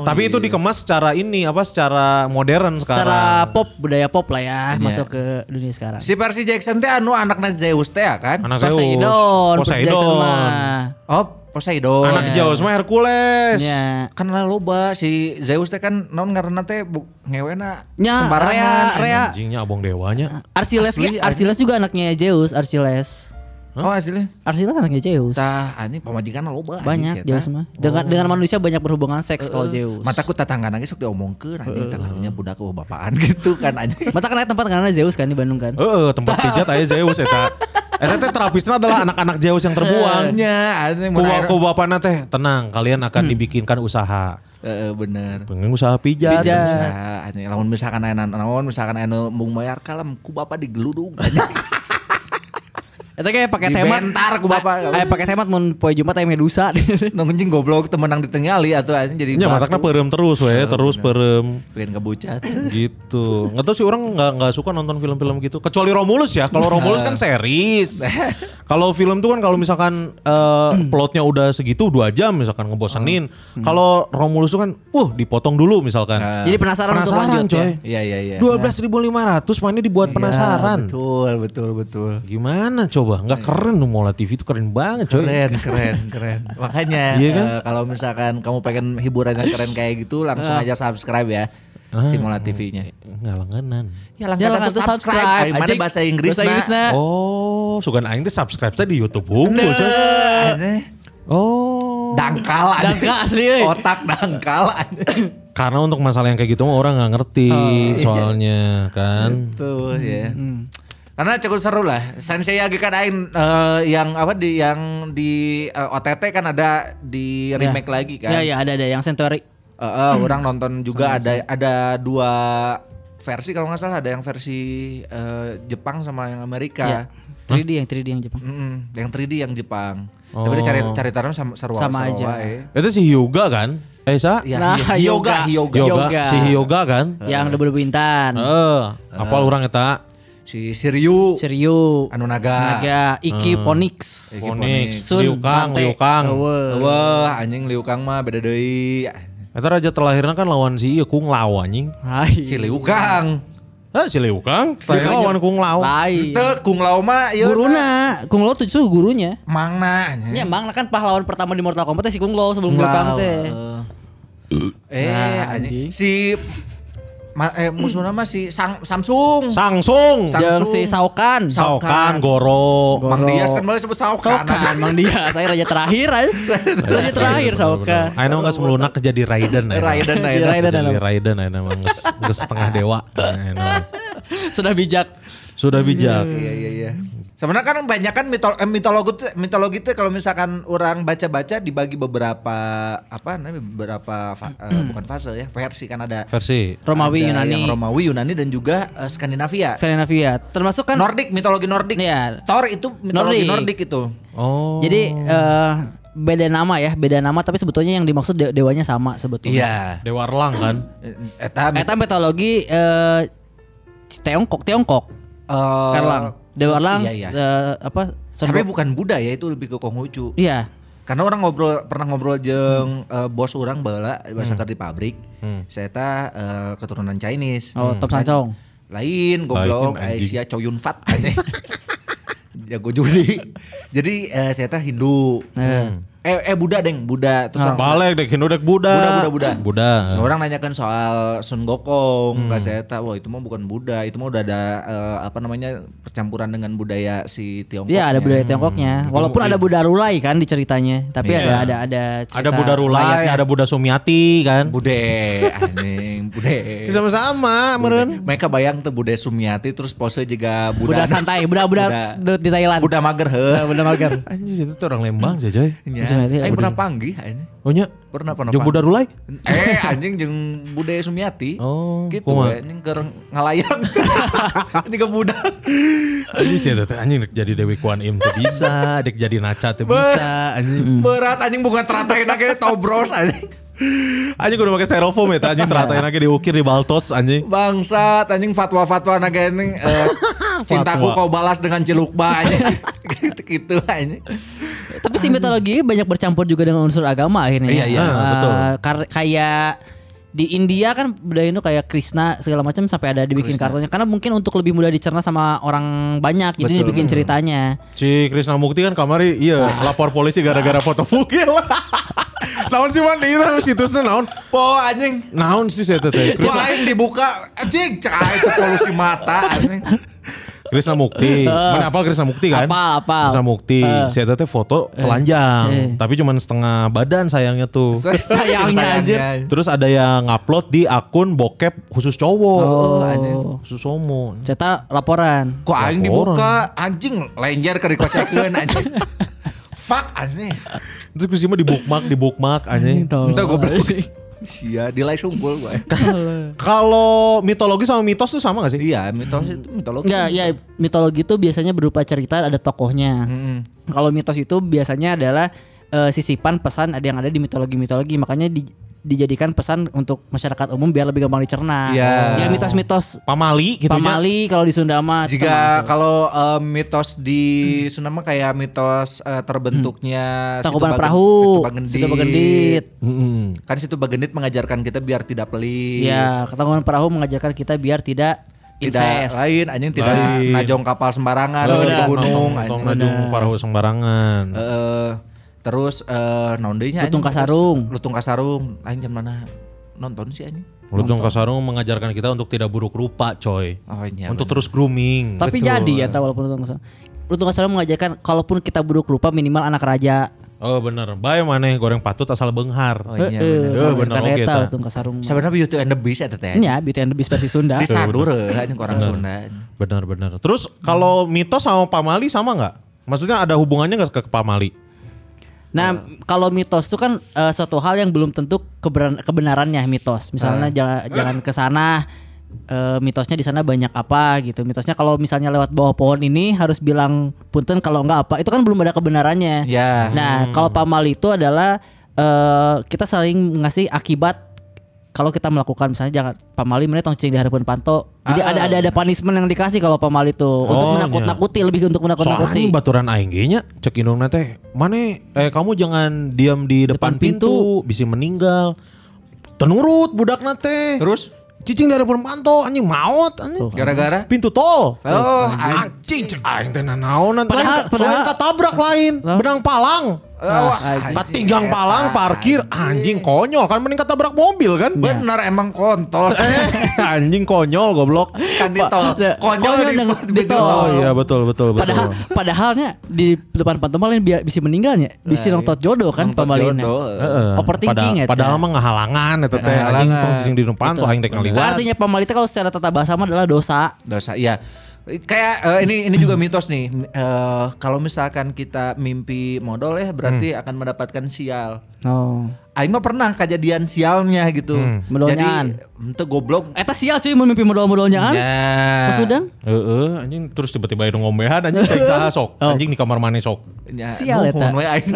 Tapi itu dikemas secara ini apa secara modern sekarang. Secara pop, budaya pop lah ya, masuk ke dunia sekarang. Si Percy Jackson teh anu anakna Zeus teh ya kan? Anak Zeus. Poseidon, Poseidon. Jackson mah. Oh, Poseidon. Anak Zeus mah Hercules. Ya. Kan lah loba si Zeus teh kan naon ngaranna teh bu- ngewena Nya, sembarangan. Rea, Rea. Anjingnya abang dewanya. Archiles, Asli, Archiles juga anaknya Zeus, Archiles. Oh asli. Archiles anaknya Zeus. Tah anjing pamajikan loba Banyak Zeus mah. Dengan dengan manusia banyak berhubungan seks kalau Zeus. Mataku tetangga nangis sok diomongkeun anjing tangannya budak ke bapaan gitu kan anjing. Mata kan ada tempat karena Zeus kan di Bandung kan. Heeh, tempat pijat aya Zeus eta. Eta teh terapisna adalah anak-anak Zeus yang terbuang. Nya Ku, bapana teh tenang, kalian akan dibikinkan usaha. Heeh bener. Pengen usaha pijat. Pijat. Bisa, anjing lamun misalkan aya naon misalkan aya mung mayar kalem ku bapak digeludug Itu kayak pakai temat. Dibentar ku bapak. Ayo pakai temat mun poe Jumat aya Medusa. Nu anjing goblok temenang ditingali atuh anjing jadi Ya matakna perem terus we, terus perem pengen kebucat. gitu. Nggak tahu sih orang nggak nggak suka nonton film-film gitu. Kecuali Romulus ya. Kalau Romulus kan series. Kalau film tuh kan kalau misalkan eh, plotnya udah segitu dua jam misalkan ngebosenin. Kalau Romulus tuh kan, uh dipotong dulu misalkan. Jadi penasaran, untuk Penasaran lanjut coy. ya. Iya iya iya. Dua belas ribu lima ratus mainnya dibuat penasaran. Betul betul betul. Gimana coba? Nggak keren tuh Mola TV itu keren banget coy. Keren, keren, keren. Makanya Iya kan? eh, kalau misalkan kamu pengen hiburan yang keren kayak gitu langsung aja subscribe ya. Simola TV-nya. Nggak langganan. Ya Ya langganan tuh tuh subscribe. subscribe. Mana bahasa Inggris Bahasa Inggrisna. Oh, sugan aing teh subscribe teh di YouTube unggul Nah. Oh. Dangkal aneh. Dangkal asli, euy. Otak dangkal aneh. Karena untuk masalah yang kayak gitu mah orang nggak ngerti soalnya kan. Tuh ya. Karena cukup seru lah. Sensei Yagi kan aing eh, yang apa di yang di eh, OTT kan ada di remake lagi kan. Ya ya ada ada yang Centauri. Eh, eh, orang nonton juga ada ada dua versi kalau nggak salah ada yang versi eh, Jepang sama yang Amerika. Ya. 3D yang 3D yang Jepang. Mm-mm, yang 3D yang Jepang. Oh. Tapi dia cari cari taruh sama seru Sama seru aja. wae. Itu si Hyuga kan? Eh, Sa? Ya, Nah, Hy- Hyoga, Hyoga. Hyoga. Hyoga. Yoga. Si Hyuga kan? Yang debu-debu intan. Eh, apal orang eta? Si Siryu, Seriu. Anu Naga. Naga. Iki Ponix. Iki Onyx, Sun Liu Kang, Bante. Liu Kang. Eueuh. Wah, anjing Liu Kang mah beda deui. Eta raja terlahirnya kan lawan si Ieu Kung Lao anjing. Hai. Si Liu Kang. Ah, si Liu Kang, saya lawan Kung Lao. Lain. Teu Kung Lao mah ieu Guruna, Kung Lao tuh itu gurunya. Mangna. Ya emang kan pahlawan pertama di Mortal Kombat si Kung Lao sebelum Liu Kang teh. Eh, Nah, anjing. anjing. Si ma, eh, musuhnya mah si Sang, Samsung. Samsung. Yang Samsung. si Saukan. Saukan. Goro. Goro. Mang Dias kan boleh sebut Saukan. Saukan, Mang Dia. Saya raja terakhir aja. raja terakhir Saukan. Ayo nggak semelunak jadi Raiden. Raiden Raiden. Raiden. Jadi Raiden geus geus setengah dewa. Sudah bijak. Sudah bijak. Iya iya iya. Sebenarnya kan banyak kan mitol eh, mitologi mitologi tuh kalau misalkan orang baca-baca dibagi beberapa apa namanya beberapa fa- eh, bukan fase ya versi kan ada Versi. Romawi, ada Yunani. yang Romawi Yunani dan juga eh, Skandinavia. Skandinavia. Termasuk kan Nordik mitologi Nordik. Iya. Thor itu mitologi Nordik. Nordik itu. Oh. Jadi eh, beda nama ya, beda nama tapi sebetulnya yang dimaksud de- dewanya sama sebetulnya. Iya. Dewa Erlang kan. Eta Eta mitologi eh Tiongkok, Tiongkok. Eh, Erlang. Dewa Erlang Iya, iya. eh, apa? Son Tapi bukan Buddha ya itu lebih ke Konghucu. Iya. Karena orang ngobrol pernah ngobrol jeung eh, bos orang bala bahasa di pabrik. Saya ta eh, keturunan Chinese. Oh, Tom Sancong. Lain goblok. Asia Chow Yun Fat. Jago judi. Jadi eh, saya ta Hindu. Eh. Eh eh Buddha deng, Buddha terus orang Balik dek Hindu dek Buddha. Buddha, Buddha, Buddha. Buddha. Nah, orang nanyakan soal Sun Gokong, hmm. saya tahu, wah itu mah bukan Buddha, itu mah udah ada eh, apa namanya percampuran dengan budaya si Tiongkok. Iya ada budaya Tiongkoknya. Walaupun ada Buddha Rulai kan di ceritanya, tapi Iya. ada ada ada cerita Ada Buddha Rulai, Layaknya. ada Buddha Sumiati kan. Bude, anjing, bude. Sama-sama, meren. Mereka bayang tuh Bude Sumiati terus pose juga Buddha Buddha santai, Buddha Buddha Buddha- di Thailand. Buddha mager he. Buddha mager. Anjir itu tuh orang Lembang sih coy. Ya, Sumiati, aing pernah panggih anjing. Oh nya. Pernah pernah. Jeung panggih. Rulai? Eh anjing jeung Bude Sumiati. Oh, gitu anjing keur ngalayang. Anjing ke budak. Anjing sih teh anjing jadi Dewi Kuan Im tuh bisa, dek jadi Naca tuh bisa anjing. Berat anjing bukan teratain lagi tobros anjing. Anjing kudu pakai styrofoam ya, anjing teratain lagi diukir di baltos anjing. Bangsat anjing fatwa-fatwa naga ini eh, cintaku kau balas dengan cilukba anjing. gitu-gitu anjing. Tapi si mitologi banyak bercampur juga dengan unsur agama akhirnya. Iya, iya, Eh, betul. kar- kayak di India kan budaya itu kayak Krishna segala macam sampai ada dibikin kartunya karena mungkin untuk lebih mudah dicerna sama orang banyak jadi Betul. dibikin ceritanya. Si Krisna Mukti kan kamari iya lapor polisi gara-gara foto bugil. naon sih man itu situsnya naon? Po anjing. Naon sih saya teh? Aing dibuka anjing cai itu polusi mata anjing. Krisna Mukti. Mana apal Krisna Mukti kan? Apal, apal. Krisna Mukti. Eh. Saya teh foto telanjang, eh. tapi cuman setengah badan sayangnya tuh. Sayangnya anjir. Terus ada yang ngupload di akun bokep khusus cowok. Oh, Khusus homo. Cetak laporan. Kok aing dibuka anjing lenjer ke dikocekeun anjing. Fuck anjing. Terus gue sih mah di bookmark, di bookmark anjing. Entah goblok. Sia, di like sungkul gue. Kalau mitologi sama mitos tuh sama gak sih? Iya, mitos itu mitologi. Enggak, ya mitologi itu biasanya berupa cerita ada tokohnya. Mm-mm. Kalau mitos itu biasanya adalah eh, sisipan pesan ada yang ada di mitologi-mitologi. Makanya di- dijadikan pesan untuk masyarakat umum biar lebih gampang dicerna. Iya. Jika mitos-mitos Pamali gitu ya. pamali kalau di Sunda mah Jika kalau eh, mitos di Sunda mah kayak mitos eh, terbentuknya Tangkuban Bagen- Perahu, Situ Bagendit. Situ Bagendit. Mm-mm. Kan situ Bagendit mengajarkan kita biar tidak pelit. Ya, ketangkuban perahu mengajarkan kita biar tidak Tidak incest. lain anjing tidak Lain. najong kapal sembarangan Oh, di iya, gunung anjing. najung parahu sembarangan. Eh, terus eh naon deui nya, Lutung? Kasarung. Terus Lutung Kasarung. Aing jam mana nonton sih anjing? Lutung Kasarung mengajarkan kita untuk tidak buruk rupa, coy. Oh iya. untuk bener. terus grooming. Tapi Betul. jadi ya tahu walaupun Lutung Kasarung. Lutung Kasarung mengajarkan kalaupun kita buruk rupa minimal anak raja. Oh bener, bae maneh goreng patut asal beunghar. Oh iya bener. Eh, bener oke, eta ta. Lutung Kasarung. Sebenarnya Beauty and the Beast eta teh. Nya Beauty and the Beast versi Sunda. Di Sadur anjing orang Sunda. Bener bener. Terus kalau mitos sama pamali sama nggak? Maksudnya ada hubungannya nggak ke pamali? Nah, kalau mitos itu kan eh, suatu hal yang belum tentu keberan- kebenarannya mitos. Misalnya jangan jangan ke sana eh, mitosnya di sana banyak apa gitu. Mitosnya kalau misalnya lewat bawah pohon ini harus bilang punten kalau enggak apa. Itu kan belum ada kebenarannya. Ya. Nah, kalau pamali itu adalah eh, kita saling ngasih akibat kalau kita melakukan misalnya jangan pamali mana tong cing di harapan panto. Jadi ada ada ada punishment yang dikasih kalau pamali itu untuk Oh, menakut-nakuti lebih untuk Soalnya menakut-nakuti. baturan aing ge nya cek indungna teh, "Mane eh kamu jangan diam di depan, Depan pintu, bisa meninggal." Tenurut budak teh. Terus cicing dari panto anjing maut anjing. gara-gara Pintu tol. Oh, anjing cek aing teh naonan. Padahal- padahal- lain katabrak lain, benang palang. Wah, Pat tigang palang parkir anjing konyol kan mending ketabrak mobil kan. bener emang kontol anjing konyol goblok. kan di tol. Konyol Konyol di, di, di tol. Oh iya betul betul betul. Padahal padahalnya di depan pantomalin bi bisa meninggalnya, bisa nongtot jodoh kan pamalinnya. Overthinking Padahal- eta. Padahal mah ngahalangan eta teh anjing tong di depan tuh aing dek ngaliwat. Artinya pamali itu kalau secara tata bahasa mah adalah dosa. dosa iya kayak eh, ini ini juga mitos nih Eh, kalau misalkan kita mimpi modal ya berarti akan mendapatkan sial Oh. Aing mah pernah kejadian sialnya gitu Modalnyaan. jadi itu goblok Eta sial cuy mau mimpi modal-modalnya ya Pas udang? Heeh, anjing terus tiba-tiba itu ngombehan anjing kayak saha sok. Oh. Anjing di kamar mana sok. ya, Sial eta. nuhun we aing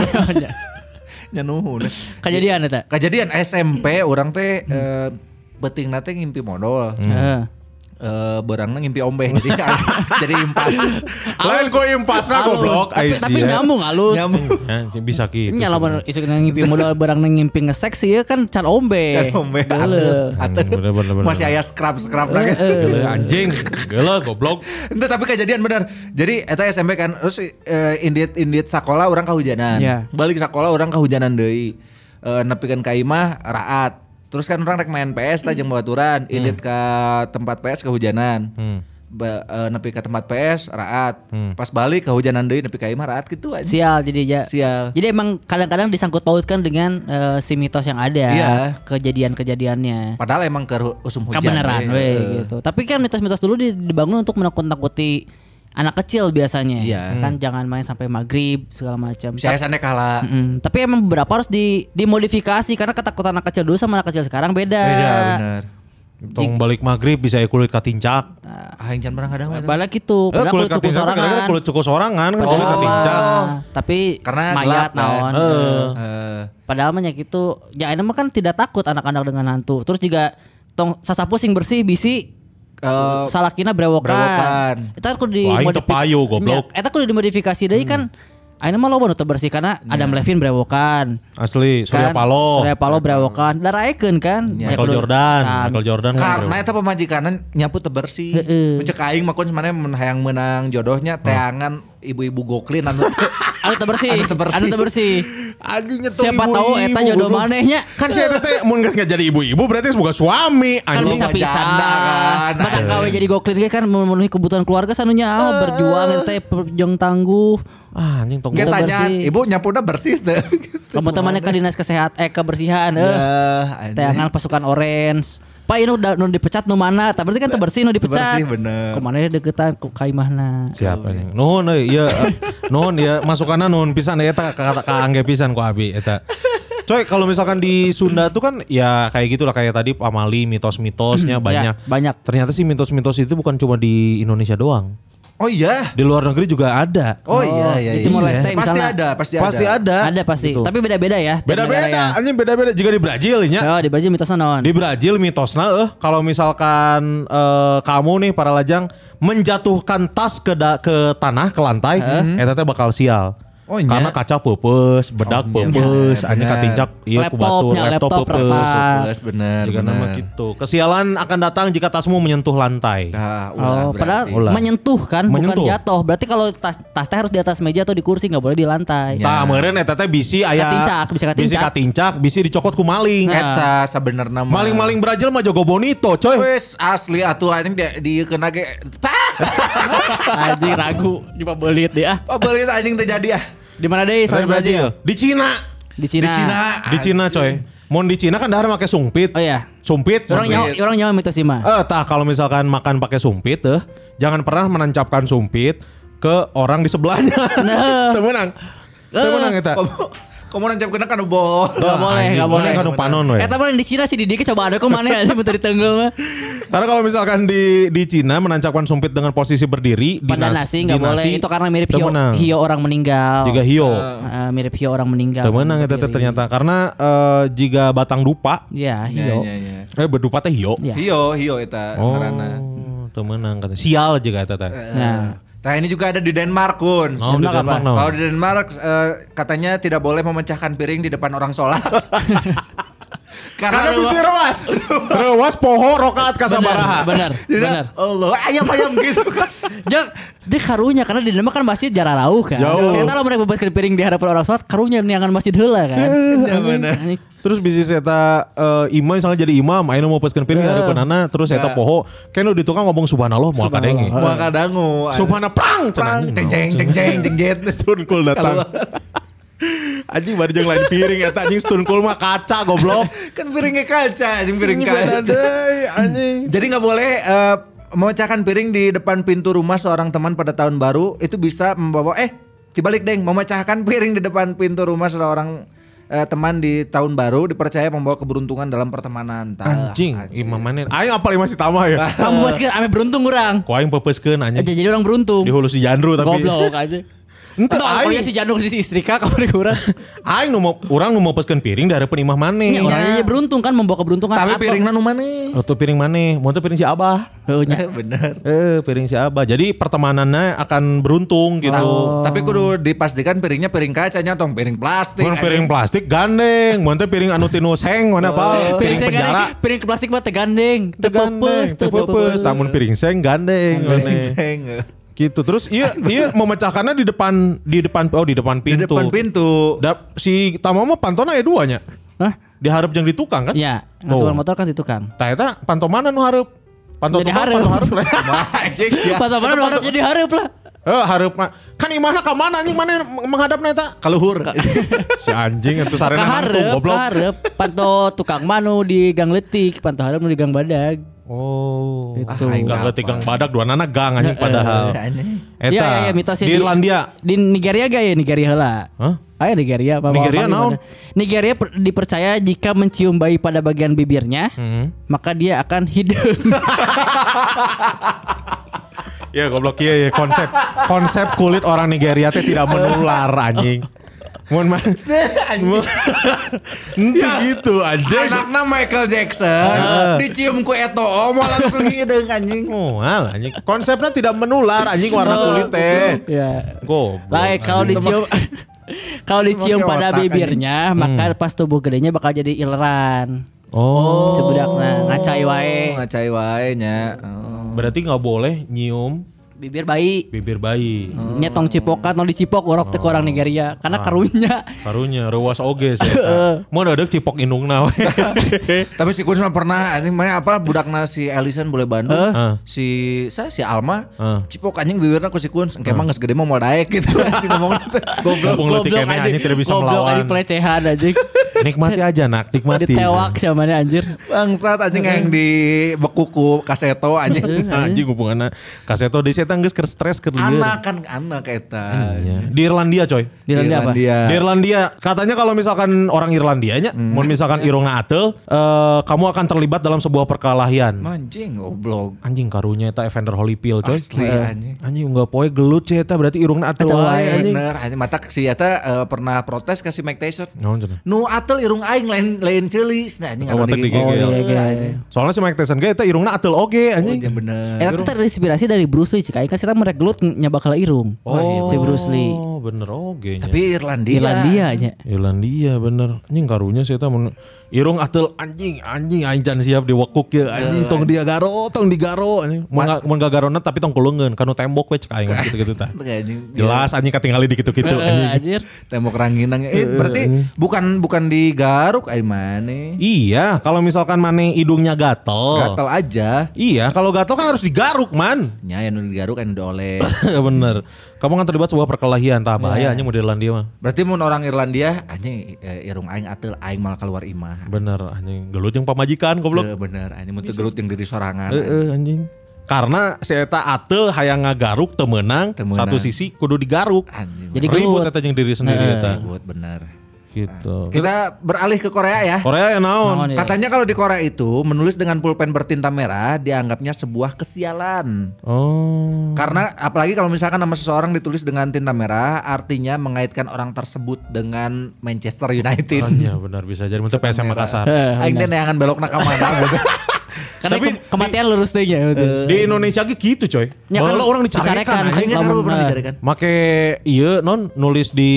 nya nuhun Kejadian eta. kejadian SMP orang teh eh, beting nate ngimpi modal Heeh. Eh berangna ngimpi ombeh jadi jadi impas Lain kok impasna Halus. goblok. Tapi, tapi ya. nyambung halus. nyambung Anjing bisa gitu. Nya lamun isu ngimpi modal barang ngimpi ngesek sih ya kan can ombe. Can ombe, masih aya scrap scrap lagi Gila, anjing. Gila goblok. Ente tapi kejadian bener. Jadi eta SMP kan terus eh, indit indit sekolah orang kehujanan. Ya. Balik sekolah orang kehujanan deui. Eh nepikeun ka imah raat. Terus kan orang rek main PS tah jeung baturan, indit ke tempat PS kehujanan. Hmm. Ba, eh, nepi ke tempat PS raat. Pas balik kehujanan deui nepi ka imah raat gitu aja. Sial jadi ya. Sial. Jadi emang kadang-kadang disangkut pautkan dengan eh, si mitos yang ada, Iya. kejadian-kejadiannya. Padahal emang ke usum hujan. Kebenaran, we. we, gitu. Tapi kan mitos-mitos dulu di- dibangun untuk menakut-nakuti anak kecil biasanya. Iya. Kan jangan main sampai maghrib segala macam. Saya sana kalah. Mm, tapi emang beberapa harus di dimodifikasi karena ketakutan anak kecil dulu sama anak kecil sekarang beda. Beda bener. Tong balik maghrib bisa ya kulit katincak. Ah, yang jangan pernah kadang Balik itu, Eh, padahal kulit kulit katincak sorangan. gara-gara kulit cukup sorangan kan kulit Oh. katincak. Ah, tapi Karena mayat kan. naon. Heeh. Eh, Padahal banyak itu ya ini mah kan tidak takut anak-anak dengan hantu. Terus juga tong sasapu sing bersih bisi eh, salakina brewokan. brewokan. Eta kudu Wah, aing teu dimodifikasi. payu, goblok. Eta kudu dimodifikasi deui kan Aina mah loba nu teu bersih karena Adam Levine berewokan. Asli Surya kan? Paloh. Surya Paloh berewokan. Daraekeun kan. Ya, Michael kudu- Jordan, Nah, Michael Jordan. Karena eta pemajikanan nyapu teu bersih. Heeh. Mencek aing makon sebenarnya men hayang menang jodohnya teangan ibu-ibu goklin anu Anu teu bersih. Anu teu bersih. Anu teu bersih. Anjing nyetung Siapa tahu eta jodoh manehnya. Kan si eta teh mun geus jadi ibu-ibu berarti semoga suami Kan anjing. bisa Janda pisah kan. Batak kawe jadi goklin ge kan memenuhi kebutuhan keluarga sanunya ah, berjuang eta teh perjuang tangguh. Ah, anjing tong Teu tanya bersih. ibu nyapuna bersih teu. Kamu temannya ke dinas kesehatan eh kebersihan eh. Ya, Tayangan pasukan orange. Pak ini udah nu dipecat nu mana? Tapi berarti kan teu bersih nu dipecat. Bersih, bener. Ke mana deketan ku kaimahna. Siapa nih? Nuhun euy, ieu nuhun ya masukanna nuhun pisan eta ka ka angge pisan ku abi eta. Coy, kalau misalkan di Sunda tuh kan ya kayak gitulah kayak tadi pamali mitos-mitosnya banyak. Ya, banyak. Ternyata sih mitos-mitos itu bukan cuma di Indonesia doang. Oh iya. Di luar negeri juga ada. Oh, iya iya. itu iya. Pasti misalnya. ada, pasti, Pasti ada. Ada pasti. Gitu. Tapi beda-beda ya. Beda-beda, negaranya. anjing beda-beda juga di Brazil nya. Oh, di Brazil mitosnya naon? Di Brazil mitosna eh kalau misalkan eh, kamu nih para lajang menjatuhkan tas ke da- ke tanah ke lantai, eta teh bakal sial. Oh, iya. Karena kaca pupus, bedak Oh, iya. pupus, Bener, anjing katincak ieu ku Laptop, batur, nya, laptop laptop pupus. Plus bener. Jika bener. nama gitu. Kesialan akan datang jika tasmu menyentuh lantai. Nah, ulah Oh, padahal berarti. Ulah. menyentuh kan, Menyentuh. bukan jatuh. Berarti kalau tas tas teh harus di atas meja atau di kursi, nggak boleh di lantai. Ya. Tah meureun eta teh bisi aya Katincak, bisa katincak. Bisi katincak, bisi dicokot ku maling. Nah. Eta sebenarnya mah. Maling-maling Brazil mah jago bonito, coy. Wes asli atuh anjing dia di kena ge. Pah. Anjing ragu coba belit dia. Apa beli anjing terjadi ah? Di mana deh selain Brazil? Di Cina. Di Cina. Di Cina. Di Cina, coy. Mau di Cina kan dahar pakai sumpit. Oh iya. Sumpit. Orang nyawa orang nyawa mitos sih mah. Eh, tah kalau misalkan makan pakai sumpit eh, jangan pernah menancapkan sumpit ke orang di sebelahnya. Nah. Temenang. Temenang eta. Kamu nancap kena kan boh. Gak boleh, anjing, gak boleh. kan panon we. Eh tapi di Cina sih Didi coba ada kok mana ya bentar di tenggel mah. Karena kalau misalkan di di Cina menancapkan sumpit dengan posisi berdiri di Pada nas- nasi di nggak boleh. nasi, Itu karena mirip hio, hio orang meninggal. Juga hio. Eh, mirip hio orang meninggal. Temenang Berdiri. ternyata karena eh, jika batang dupa Iya, hio. iya iya. eh berdupa teh hio. Iya. Hio hio eta Oh, ngaranna. temenang kata. Sial juga eta teh. Nah, Nah ini juga ada di Denmark kun. Oh, di Denmark? Kalau di Denmark eh, katanya tidak boleh memecahkan piring di depan orang sholat. Karena lu- bisi rewas. rewas poho rokaat kasabaraha. benar, benar. Allah ayam ayam gitu kan. Jang, dia karunya karena di Denmark kan masjid jarak rauh kan. Jauh. Saya tahu mereka bebaskan piring di hadapan orang sholat, karunya niangan masjid heula kan. Iya benar. Terus bisa saya eh, imam misalnya jadi imam, ayo mau peskeun piring ada penana, terus saya Nah. poho, kan di tukang ngomong subhanallah mau kadenge. Mau kadangu. Subhanallah prang Prang, ceng ceng ceng ceng ceng jet. Stun cool datang. Anjing baru jeung lain piring eta anjing stun cool mah kaca goblok. Kan piringnya kaca, anjing piring kaca. anjing. Jadi nggak boleh eh, memecahkan piring di depan pintu rumah seorang teman pada tahun baru itu bisa membawa eh dibalik deng memecahkan piring di depan pintu rumah seorang eh, teman di tahun baru dipercaya membawa keberuntungan dalam pertemanan. Tah, Anjing, imam mana? Aing apal masih tamah ya. kamu bebaskan ame beruntung orang. Ku aing pepeuskeun anjing. Aja jadi orang beruntung. Di hulu si Jandru tapi. Goblok aja. Ente aing. si Janung si istri kak kamu kurang. Aing nu mau urang nu mau peskeun piring dari pun imah maneh. Ya, orangnya beruntung kan membawa keberuntungan. Tapi Atau- piringnya nu mana? Oh, tuh piring maneh, mau tuh piring si Abah. Nya. Bener. Eh, piring si Abah. Jadi pertemanannya akan beruntung gitu. Oh. Tapi kudu dipastikan piringnya piring kacanya tong piring plastik. Mun piring plastik gandeng, mun teh piring anu tinus heng mana apa? Piring saya penjara. gandeng, piring plastik mah tegandeng, Tegandeng, tepepes, tepepes. Tamun piring seng gandeng. Piring maneh. Gitu. Terus iya iya memecahkannya di depan di depan oh di depan Di pintu. depan pintu. Dap, si Tama mah pantona aya duanya. Hah? Diharap jeung di tukang kan? Ya, Oh. ngasuhan motor kan di tukang. Tah eta panto mana nu hareup? Panto Jadi tukang, hareup. panto hareup. Anjing ya. Pas mana harap jadi harap lah. Eh hareup mah kan imahna ka mana anjing mana menghadapna eta? Kaluhur. Si anjing itu sarena Kaharep, goblok. kaharep. Panto tukang manu di gang letik, panto harap nu di gang badag. Oh. Gitu. Ah, gang leutik gang badak dua nana gang anjing padahal. Anjing. Eta Iya, iya, iya, mitosnya di di- Irlandia. Di Nigeria gak ya Nigeria heula? Hah? Ayo Nigeria apa Nigeria naon? Nigeria per- dipercaya jika mencium bayi pada bagian bibirnya, Hmm. maka dia akan hidup. Ya goblok iya ya konsep konsep kulit orang Nigeria teh tidak menular anjing. Mohon maaf. Ente gitu anjing. Anaknya Michael Jackson dicium ku Eto oh, mau langsung hidung anjing. Oh, anjing. Konsepnya tidak menular anjing warna kulit teh. Ya. Goblok. Baik, kalau dicium kalau dicium pada bibirnya, maka pas tubuh gedenya bakal jadi ileran. Oh. Sebudakna ngacai wae. Ngacai wae nya. Oh. Berarti nggak boleh nyium Bibir bayi. bibir bayi. Nya tong cipokan, tong dicipok orok teh ke orang Nigeria karena karunya. Karunya rewas oge sih. Mau dadek cipok indungna we. Tapi si Kun mah pernah anjing mana apa budakna si Ellison boleh Bandung. Heeh. Si saya si Alma Heeh. cipok anjing bibirna ku si Kun engke mah geus gede mah mau daek gitu anjing ngomong Goblok. Mumpung letik kene anjing tidak bisa goblok melawan. anjing pelecehan anjing. Nikmati aja nak, nikmati. Ditewak sama anjir. Bangsat anjing yang di bekuku kaseto anjing. anjing hubungannya kaseto di setan geus keur stres keur lieur. Anak kan anak eta. Iya. Di Irlandia coy. Di Irlandia apa? Di Irlandia katanya kalau misalkan orang Irlandianya mau misalkan irungna atel eh, kamu akan terlibat dalam sebuah perkelahian. Anjing goblok. Anjing karunya eta Evander Holyfield coy. Asli anjing. Anjing enggak poe gelut sih eta berarti irungna atel wae anjing. Bener, anjing mata si eta eh, pernah protes ke si Mike Tyson. Naon cenah? Nu atel irung aing lain lain ceulis nah anjing Oh, digigil. Oh, iya. Soalnya si Mike Tyson ge eta irungna atel oge Oh, anjing. iya bener. Eta tuh terinspirasi dari Bruce Lee cik aing kan kita merek gelut nya bakal irung. Oh, iya, si Bruce Lee. Oh, bener oge nya. Tapi Irlandia. Irlandia nya. Irlandia bener anjing karunya sih eta mun irung atel anjing anjing anjing siap diwakuk ya anjing tong dia garo tong digaro anjing mun ga- mun gagarona tapi tong kuleungeun kanu tembok we cek aing gitu-gitu tah Anjing. jelas anjing katingali di gitu-gitu Eh, anjing anjir. Tembok rangginang. Eh berarti bukan bukan di Garuk ay mana? iya kalau misalkan maneh hidungnya gatel Gatal aja. iya kalau gatel kan harus digaruk man Nya yang di Garuk kan oleh. bener kamu kan terlibat sebuah perkelahian tah bahaya anjing mau di Irlandia mah Berarti mun orang Irlandia anjing eh, irung aing atel aing malah keluar imah. bener anjing gelut yang pamajikan goblok Teu bener anjing mun gelut yang diri sorangan. Heeh anjing karena si eta atel hayang ngagaruk temenang Teu meunang. satu sisi kudu digaruk Anjing. Jadi ribut gelut. eta jeung diri sendiri eta buat bener. Gitu Kita beralih ke Korea ya. Korea ya naon Naon ya? Katanya kalau di Korea itu menulis dengan pulpen bertinta merah dianggapnya sebuah kesialan. oh Karena apalagi kalau misalkan nama seseorang ditulis dengan tinta merah, artinya mengaitkan orang tersebut dengan Manchester United. Iya benar bisa jadi untuk PSM Makassar. Eh, Aing teh neangan belok nak mana gitu. Karena Tapi ke- kematian lurus teh nya. Di Indonesia gitu coy. Ya kan, Malah orang dicarekan. dicarekan. Lamun, saru pernah dicarikan. Make iya non nulis di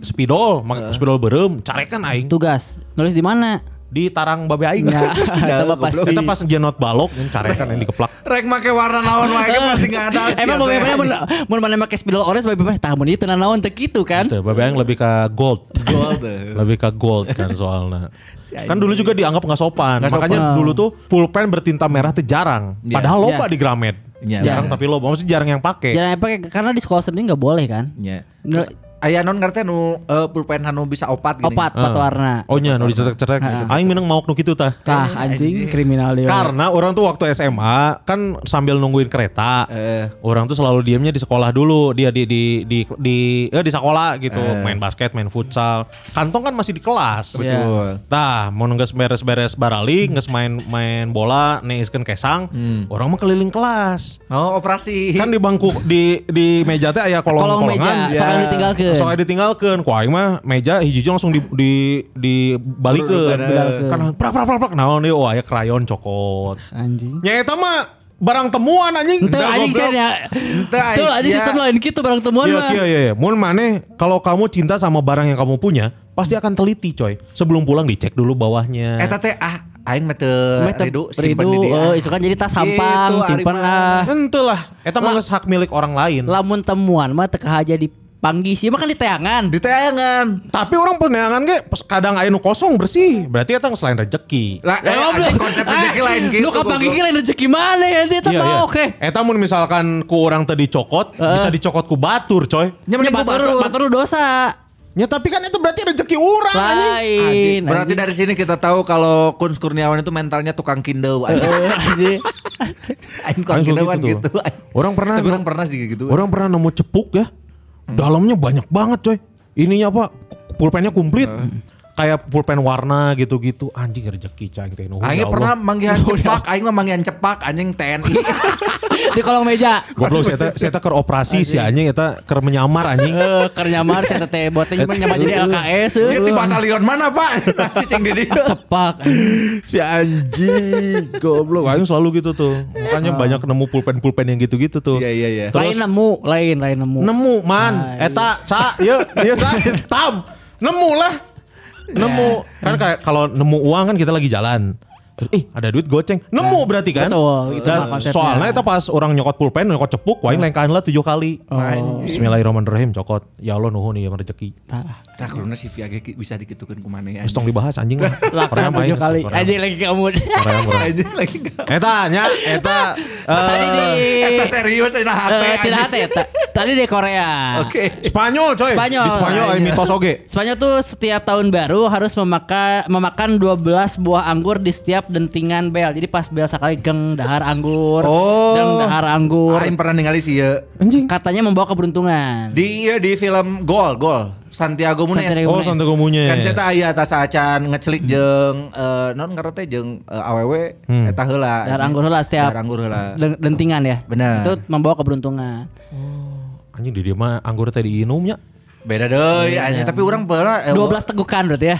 spidol, make spidol berem, carekan aing Tugas. Nulis di mana? Di tarang babe aing. Coba goblok. pasti. Kita pas jenot balok yang carekan yang dikeplak. Rek make warna naon wae kan masih enggak ada. Emang babe mana mun mun mana make spidol orange babe mana tah mun ieu teu naon teu kitu kan? Tuh, babe aing lebih ke gold. gold. lebih ke gold kan soalnya. Kan dulu juga dianggap nggak sopan. Makanya sopan. dulu tuh pulpen bertinta merah tuh jarang. Iya. Padahal loba Iya. di Gramet. Iya, jarang tapi loba. Maksudnya jarang yang pakai. Jangan pakai karena di sekolah sendiri nggak boleh kan? Nya. Aya non ngerti nu eh, pulpen anu bisa opat gini. Opat, Ah. opat warna. Oh nya, nu dicetek-cetek. Aing minang mau nu kitu tah. Tah anjing kriminal dia. Karena orang tuh waktu SMA kan sambil nungguin kereta, Eh. orang tuh selalu diamnya di sekolah dulu. Dia di di di di eh, di sekolah gitu, main basket, main futsal. Kantong kan masih di kelas. Betul. Betul. Tah, mau nunggu beres-beres barali, nges main main bola, neiskeun kesang, orang mah keliling kelas. Oh, operasi. Kan di bangku di di meja teh aya kolong Kolong meja, soalnya ditinggalkeun. Soalnya ditinggalkeun. Ku aing mah meja hiji langsung di di dibalikeun. Kan prak prak prak prak naon ieu oh aya krayon cokot. Anjing. Nya eta mah barang temuan anjing. Ente anjing saya nya. Ente Tuh anjing sistem lain gitu barang temuan Iya mah. iya iya. iya. Mun maneh kalau kamu cinta sama barang yang kamu punya, pasti akan teliti coy. Sebelum pulang dicek dulu bawahnya. Eta teh ah aing teu ridu simpen ridu, di dia. oh, isu kan jadi tas sampang, Gitu, simpen ah. Lah. Eta mah geus hak milik orang lain. Lamun temuan mah teu aja dipanggih sih, mah kan di teangan. Di tayangan. Tapi orang peneangan ge kadang aya nu kosong bersih. Berarti eta selain rezeki. Lah, eh, anjing konsep rezeki lain gitu. Lu kapanggih goblok. lain rezeki mana ya eta Iya, mah iya. oke. Eta mun misalkan ku orang tadi cokot, bisa dicokot ku batur coy. Nya Ya batur, batur. batur dosa. Ya tapi kan itu berarti rezeki orang anjing. Lain. Anjing. Berarti anjing. dari sini kita tahu kalau Kun Kurniawan itu mentalnya tukang kindeu. anjing. Eh, anjing. Aing tukang Langsung kindeuan gitu gitu. Orang pernah- orang pernah sih gitu. Orang pernah nemu cepuk ya. Dalamnya banyak banget coy. Ininya apa? Pulpennya komplit. Kayak pulpen warna gitu-gitu. Anjing rezeki cang teh nuhun. Aing ya Allah. pernah manggihan cepak, aing mah manggihan cepak anjing TNI. Di kolong meja. Goblok saya teh- saya keur operasi sih anjing eta keur menyamar anjing. Eh, keur nyamar saya teh botnya cuma nyamar jadi LKS. Dia eh. di batalion mana, Pak? Cicing di. Cepak. si anjing goblok aing selalu gitu tuh. Makanya banyak nemu pulpen-pulpen yang gitu-gitu tuh. Iya, iya, iya. Lain nemu, lain lain nemu. Nemu man, Ah, eta sa, iya, iya sa, tam, nemu lah, nemu. Kan kayak kalau nemu uang kan kita lagi jalan. Terus, ih ada duit goceng, nemu berarti kan? Betul, itu Dan mah konsepnya. soalnya itu pas orang nyokot pulpen, nyokot cepuk, wain lengkahan lah tujuh kali. Bismillahirrahmanirrahim, cokot. Ya Allah nuhun nih yang rezeki. Tah. Tah kuruna si Via ge bisa dikitukeun ku mana ya. Terus tong dibahas anjing lah. Lakukan tujuh kali. Aja lagi kamu. Anjing lagi enggak. Eta nya, eta. Tadi di Eta serius ini hate. Eh, tidak hati. ta- Tadi di Korea. Oke. Spanyol coy. Spanyol. Di Spanyol mitos oge. Spanyol tuh setiap tahun baru harus memakan memakan 12 buah anggur di setiap dentingan bel. Jadi pas bel sekali geng dahar anggur, Oh. geng dahar anggur. Aing pernah ningali sih ya. Anjing. Katanya membawa keberuntungan. Di iya, di film Gol, Gol. Santiago Muniz. Santiago Oh, Muniz. Santiago Muniz. Kan saya teh aya tas acan ngecelik jeung eh non ngarana teh jeung eh, awewe eta heula. Dahar anggur heula setiap Dahar anggur heula. Den- dentingan ya. Benar. Itu membawa keberuntungan. Anjing di dia mah anggur teh diinumnya. Beda deui anjing tapi urang baheula eh, 12 tegukan berarti ya.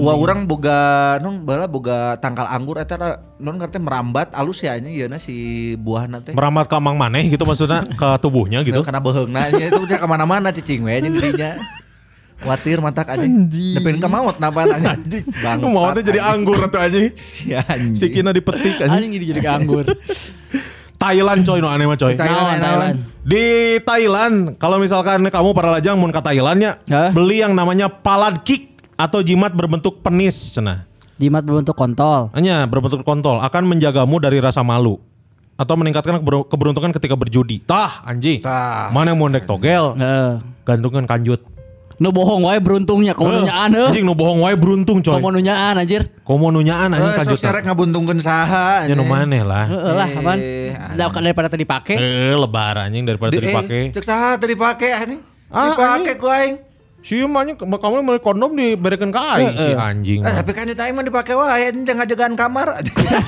Wah orang boga non bala boga tangkal anggur eta non ngerti merambat alus ya anjing yeuna si buah nanti. Merambat ke mang maneh gitu maksudnya ke tubuhnya gitu. Karena beheungna nya itu bisa ke mana mana cicing we anjing dirinya. Khawatir mantak anjing. Depen ka maut napa anjing. Bangsat. Mau teh jadi anggur atau anjing. Si anjing. Si kina dipetik anjing. Anjing jadi jadi anggur. Thailand coy no aneh mah coy. Thailand, Thailand, Thailand. Di Thailand kalau misalkan kamu para lajang mau ke Thailandnya Hah? beli yang namanya palad kick atau jimat berbentuk penis cenah. Jimat berbentuk kontol. Hanya berbentuk kontol akan menjagamu dari rasa malu atau meningkatkan keber- keberuntungan ketika berjudi. Tah anjing. Tah. Mana yang mau ndek togel? Heeh. Gantungkan kanjut. Nu bohong wae beruntungnya komo nunyaan heuh. Anjing nu bohong wae beruntung coy. Komo nunyaan anjir. Komo nunyaan anjing Eh, sok kanjut. serek ngabuntungkeun saha Ya nu maneh lah. Heeh lah apaan? Eh, Lah, daripada tadi pakai. Eh lebar anjing daripada Di- tadi eh, dipakai. Cek saha tadi dipake anjing. Ah, Dipake ku aing. Si anjing kamu mau kondom diberikan ke aing si anjing. Eh, tapi kan itu aing mah dipake wae anjing jangan jagaan kamar.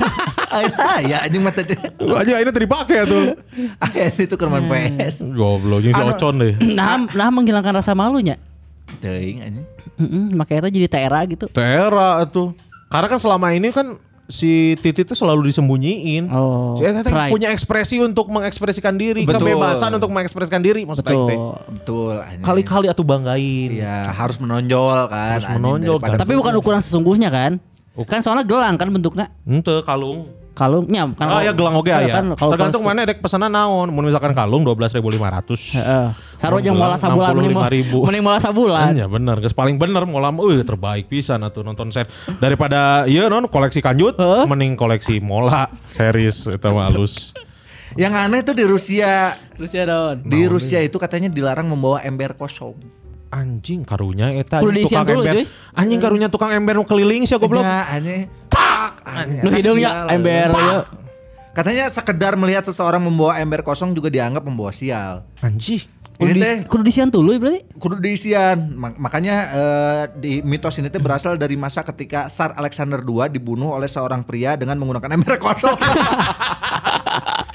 Aing ya anjing mah teh. Aja ini tadi pakai tuh. Aing itu keur main PS. Goblok jeung si Anu- ocon deh. Nah, nah menghilangkan rasa malunya. Teuing anjing. Heeh, makanya itu jadi TRA gitu. Tera tuh. Karena kan selama ini kan si Titi tuh selalu disembunyiin. Oh, Si Eta punya ekspresi untuk mengekspresikan diri, Betul. kebebasan untuk mengekspresikan diri maksud. Betul. Betul. Kali-kali atuh banggain. Iya, harus menonjol kan. Harus menonjol, daripada- Tapi bukan ukuran sesungguhnya kan? Kan soalnya gelang kan bentuknya. Henteu kalung. Kalungnya kan. Ah ya gelang oge aya. Kan, kalau Tergantung mana dek pesanan naon. Mun misalkan kalung 12.500. Heeh. Sarua jeung mola sabulan mending mola- 65.000. mending mola sabulan. Iya bener, geus paling bener molam euy terbaik pisan atuh nonton set. Daripada ieu non koleksi kanjut, Heeh. mending koleksi mola series eta mah halus. Yang aneh tuh di Rusia, Terus ya Don. di Rusia itu katanya dilarang membawa ember kosong. Anjing karunya eta anjing tukang dulu, ember. cuy. Anjing karunya tukang ember nu keliling sia goblok. Ya, aneh. Pak. Nu hidungnya Sial, ember Pak. ya. Katanya sekedar melihat seseorang membawa ember kosong juga dianggap membawa sial. Anjing. Kudu Ini di, teh kudu disian dulu berarti. kudu diisian. Mak- makanya eh, di mitos ini teh berasal dari masa ketika Tsar Alexander II dibunuh oleh seorang pria dengan menggunakan ember kosong.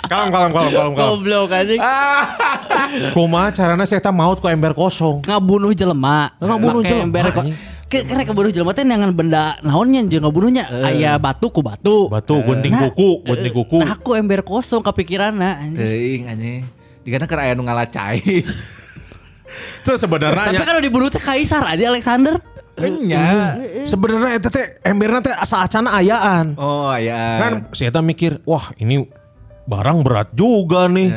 Kalem kalem kalem kalem kalem. Goblok anjing. Kumaha carana saya maut ku ember kosong. Ngabunuh jelema. Ngabunuh jelema, ember ko- anjing. Ke karena kebunuh jelema teh dengan benda naonnya jeung ngabunuhnya aya batu ku batu. Batu gunting Nah, kuku, gunting kuku. Nah aku ember kosong kepikiranna anjing. Teuing aneh. Jika keur aya nu ngalacai. Itu sebenarnya Tapi kalau dibunuh teh kaisar aja Alexander. Enya. sebenarnya eta teh emberna teh asa acana ayaan. Oh ya. Kan si eta mikir, wah ini barang berat juga nih.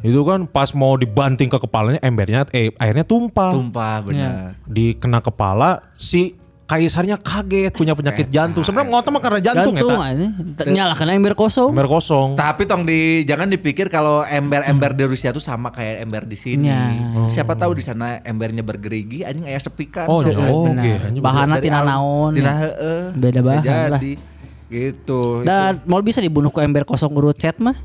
Itu kan pas mau dibanting ke kepalanya embernya eh airnya tumpah. Tumpah benar. Dikena kepala si kaisarnya kaget punya penyakit jantung. Sebenarnya ngotot mah karena jantung, Jantung eta. anjing. Nyalakan ember kosong. Ember kosong. Tapi tong di jangan dipikir kalau ember-ember di Rusia tuh sama kayak ember di sini. Ya. Siapa tahu di sana embernya bergerigi anjing aya sepikan. Oh, iya. Oh, Bahanna Dari tina naon. Tina ya. heeh. Beda bahan lah. jadi. Gitu. Dan mau bisa dibunuh ku ember kosong urut chat mah.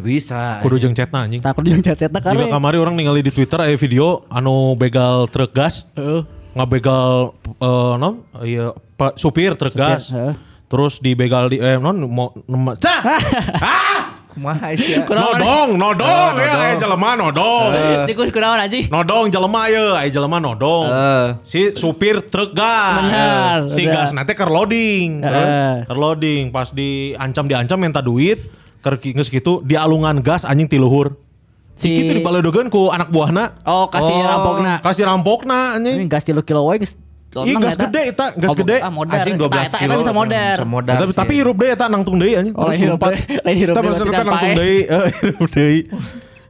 Bisa. Kudu jeung cetna anjing. Takut jeung chat-chatna Juga kare. kamari orang ningali di Twitter aya video anu begal truk gas. Heeh. ngabegal eh, non iya pa- supir truk gas. heeh. Terus dibegal di eh non mau nema- Cah! ah! Kumaha sih ya? Nodong, nodong ya aya jelema nodong. Tikus kunaon anjing? Nodong jelema ya, aya jelema nodong. Eh. Si supir truk gas. Benar, Si gas nanti ker loading. Ker loading pas diancam diancam minta duit ker geus gitu di alungan gas anjing ti luhur. Si kitu dibaledogeun ku anak buahna. Oh, kasih rampokna. Kasih rampokna Ini anjing. gas 3 kilo wae geus lonang gas eta. gede eta, gas Oh, gede. Ah, modar. Anjing 12 Nah, eta- kilo. Eta bisa modar. Bisa modar tapi, tapi hirup deui eta nangtung deui anjing. Oh, Terus lain hirup lompat. deui. Lain hirup Tapi deui, kan nangtung deui, eh, hirup deui.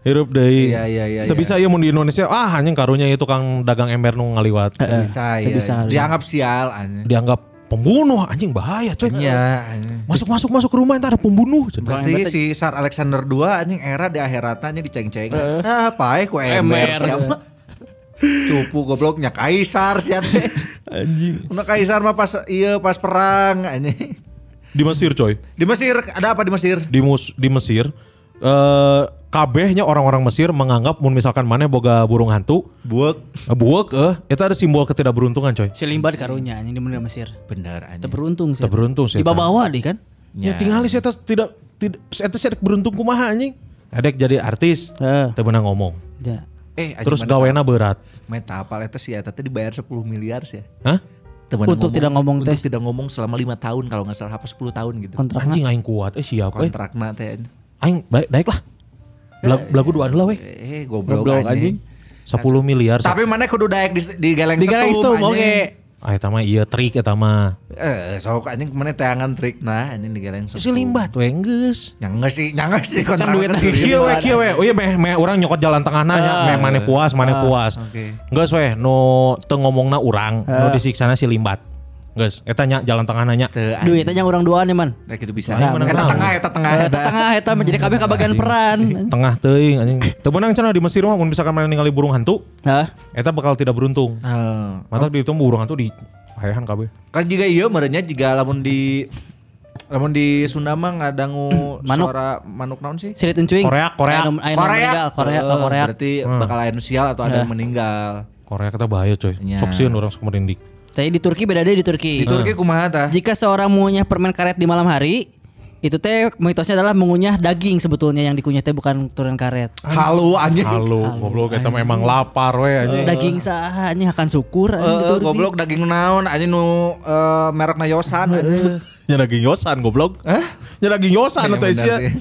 Hirup deui. Iya, iya, iya, Teu iya. bisa ieu mun di Indonesia, ah anjing karunya itu tukang dagang ember nu ngaliwat. Bisa Itu ya. bisa. Dianggap sial anjing. Dianggap pembunuh anjing bahaya coy. Iya, anjing. Masuk masuk masuk ke rumah entar ada pembunuh. Berarti si Sar Alexander II anjing era di akhiratnya diceng-ceng. Ah, pae ku ember Ember. siapa? Cupu gobloknya kaisar sih. Anjing. Udah kaisar mah pas iya pas perang anjing. Di Mesir coy. Di Mesir ada apa di Mesir? Di mus di Mesir eh kabehnya orang-orang Mesir menganggap mun misalkan mana boga burung hantu, Buek. eh, buek eh itu ada simbol ketidakberuntungan coy. Si limbad karunya anjing di Mesir. Mesir. Bener anjing. Terberuntung sih. Terberuntung sih, Di bawah deh kan? Ya, tinggal sih eta tidak tidak eta sih beruntung kumaha anjing. Adek jadi artis, Heeh. teu beunang ngomong. Ya. Eh, Terus gawena berat. Main tapal eta sih eta teh dibayar 10 miliar sih. Hah? Temen Untuk tidak ngomong untuk teh. tidak ngomong selama lima tahun kalau nggak salah apa 10 tahun gitu. Kontrakna. Anjing aing kuat eh siap eh. Kontrakna teh. Aing baik baik lah. Belag- Belagu duaan lah weh. Eh, goblok, Goblok anjing. anjing. 10 miliar. Tapi mana kudu daek di, di galeng Di galeng setum, oke. Ah eta mah iya trik eta mah. Eh, sok anjing mana teangan trik nah anjing di galeng setum. Si limbat we geus. Nyangga sih, nyangga sih Can duit kontrakna. lagi. Kieu we kieu we. Oh iya meh meh urang nyokot jalan tengahna nya, meh maneh puas, maneh puas. oke. Geus we nu teu ngomongna urang, nu disiksana si limbat. Geus, eta nya jalan tengahna nya. Teu Duit yang orang duaan ya man. Nah, gitu bisa. Nah, Eta menang. tengah, eta tengah, Eh, eta. tengah eta mah jadi kabeh kabagian peran. Tengah teuing anjing. Teu beunang cenah di Mesir mah mun misalkan mana ningali burung hantu, Hah? eta bakal tidak beruntung. Nah, Mantap di itu burung hantu di hayahan kabeh. kan juga iya merenya juga lamun di lamun di Sunda mah ngadangu Manuk. suara manuk naon sih? Sirit uncuing. Korea, Korea. Meninggal, Korea, Eh, oh, Korea. Berarti bakal aya nu sial atau ada yang meninggal. Korea kita bahaya coy. Nya. Sok sieun urang sok merindik. Tapi di Turki beda deh di Turki. Di Turki kumaha tah? Jika seorang mengunyah permen karet di malam hari, itu teh mitosnya adalah mengunyah daging sebetulnya yang dikunyah teh bukan turun karet. Halu anjing. Halo, goblok kita memang lapar we anjing. Daging sah ini akan syukur anjing Eh, Turki. goblok daging naon anjing nu eh, merekna Yosan anjing. Nya daging yosan goblok. Hah? Nya daging yosan Iya, atau sih.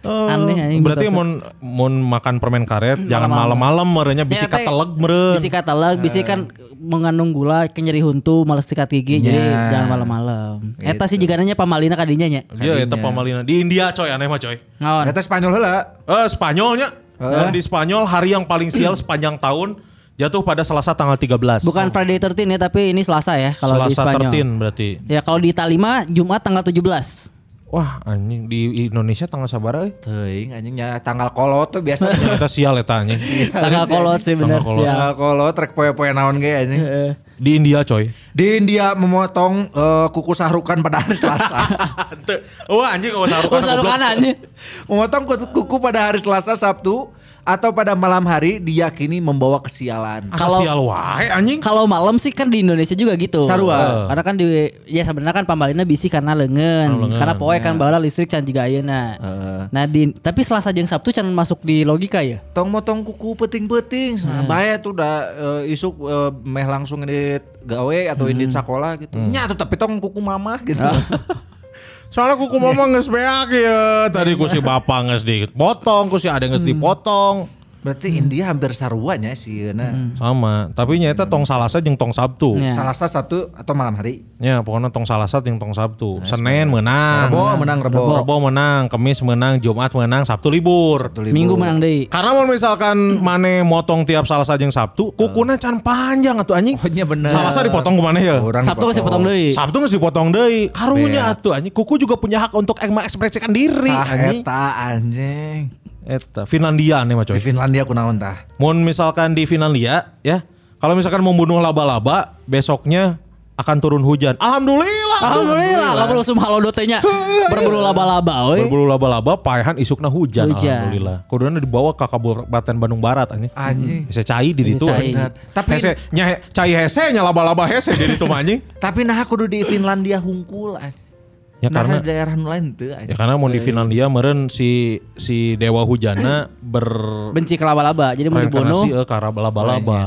Oh, Aneh, anjing, berarti mitosnya. mun mun makan permen karet jangan Malam-malam. merenya bisi Ya, kateleg meureun. Bisi kateleg, bisi kan mengandung gula, kenyeri huntu, males sikat gigi, jadi Ya. jangan malam-malam. Eta sih jika nanya pamalina kadinya nya. Dia eta pamalina di India coy aneh mah coy. Ngaon. Eta Spanyol heula. Eh Spanyolnya. Dan di Spanyol hari yang paling sial sepanjang tahun jatuh pada Selasa tanggal 13. Bukan Friday 13 ya, tapi ini Selasa ya kalau di Selasa Spanyol. 13 berarti. Ya kalau di Italia mah Jumat tanggal 17. Wah anjing di Indonesia tanggal sabar euy. Teuing anjingnya tanggal kolot tuh biasa. Ternyata sial eta anjing. Tanggal kolot sih bener Tanggal kolot. Tanggal kolot trek poe-poe naon ge anjing. Di India coy. Di India memotong eh, kuku sahrukan pada hari Selasa. Wah anjing kalau sarukan Oh, sarukan anjing. memotong kuku- kuku pada hari Selasa, Sabtu atau pada malam hari diyakini membawa kesialan. Kalau Kalau- sial wae anjing. Kalau malam sih kan di Indonesia juga gitu. Sarua. Karena kan di ya sebenarnya kan pamalina bisi karena lengan. Karena poe kan baheula listrik can juga ayeuna. Nah di tapi Selasa jeung Sabtu can masuk di logika ya. Tong motong kuku peting-peting, nah, bahaya tuh udah eh, isuk eh, meh langsung indit gawe atau indit sekolah gitu. Nya tuh tapi tong kuku mamah gitu. Soalnya kuku mama geus beak ya. Tadi ku si bapak geus dipotong, ku si ade geus dipotong. Berarti India hampir saruanya sih nah. Sama, tapi nyata tong Salasa jeung tong Sabtu. Ya. Selasa, Sabtu atau malam hari. Ya, pokoknya tong Salasa jeung tong Sabtu. Senin menang. Rebo menang Rebo. Rebo menang, Kamis menang, Jumat menang, Sabtu libur. Minggu menang deui. Karena mau misalkan mane motong tiap Salasa jeung Sabtu, kukuna can panjang atuh anjing. Oh iya bener. Salasa dipotong ke mana ya? Orang Sabtu kasih potong deui. Sabtu geus dipotong deui. Karunya atuh anjing. Kuku juga punya hak untuk mengekspresikan diri Ah, anjing. eta anjing. Eta Finlandia nih mah Di coy. Finlandia kunaon tah? Mun misalkan di Finlandia ya, kalau misalkan membunuh laba-laba, besoknya akan turun hujan. Alhamdulillah Alhamdulillah lamun usum halo nya berburu laba-laba we. Berburu laba-laba paehan isukna hujan, Hujan. alhamdulillah. Kuduna dibawa ke Kabupaten Bandung Barat anjing. Anjing. Bisa cai di ditu. Bisa cai. anjing. Tapi- hese nya cai hese nya laba-laba hese di ditu mah, anjing. Tapi nah kudu di Finlandia hungkul anjing. Ya Nah, karena daerah lain teu ya karena mau di Finlandia meren si si dewa hujana ber Benci ke laba-laba. Jadi mau dibunuh. reinkarnasi eh, ke laba-laba.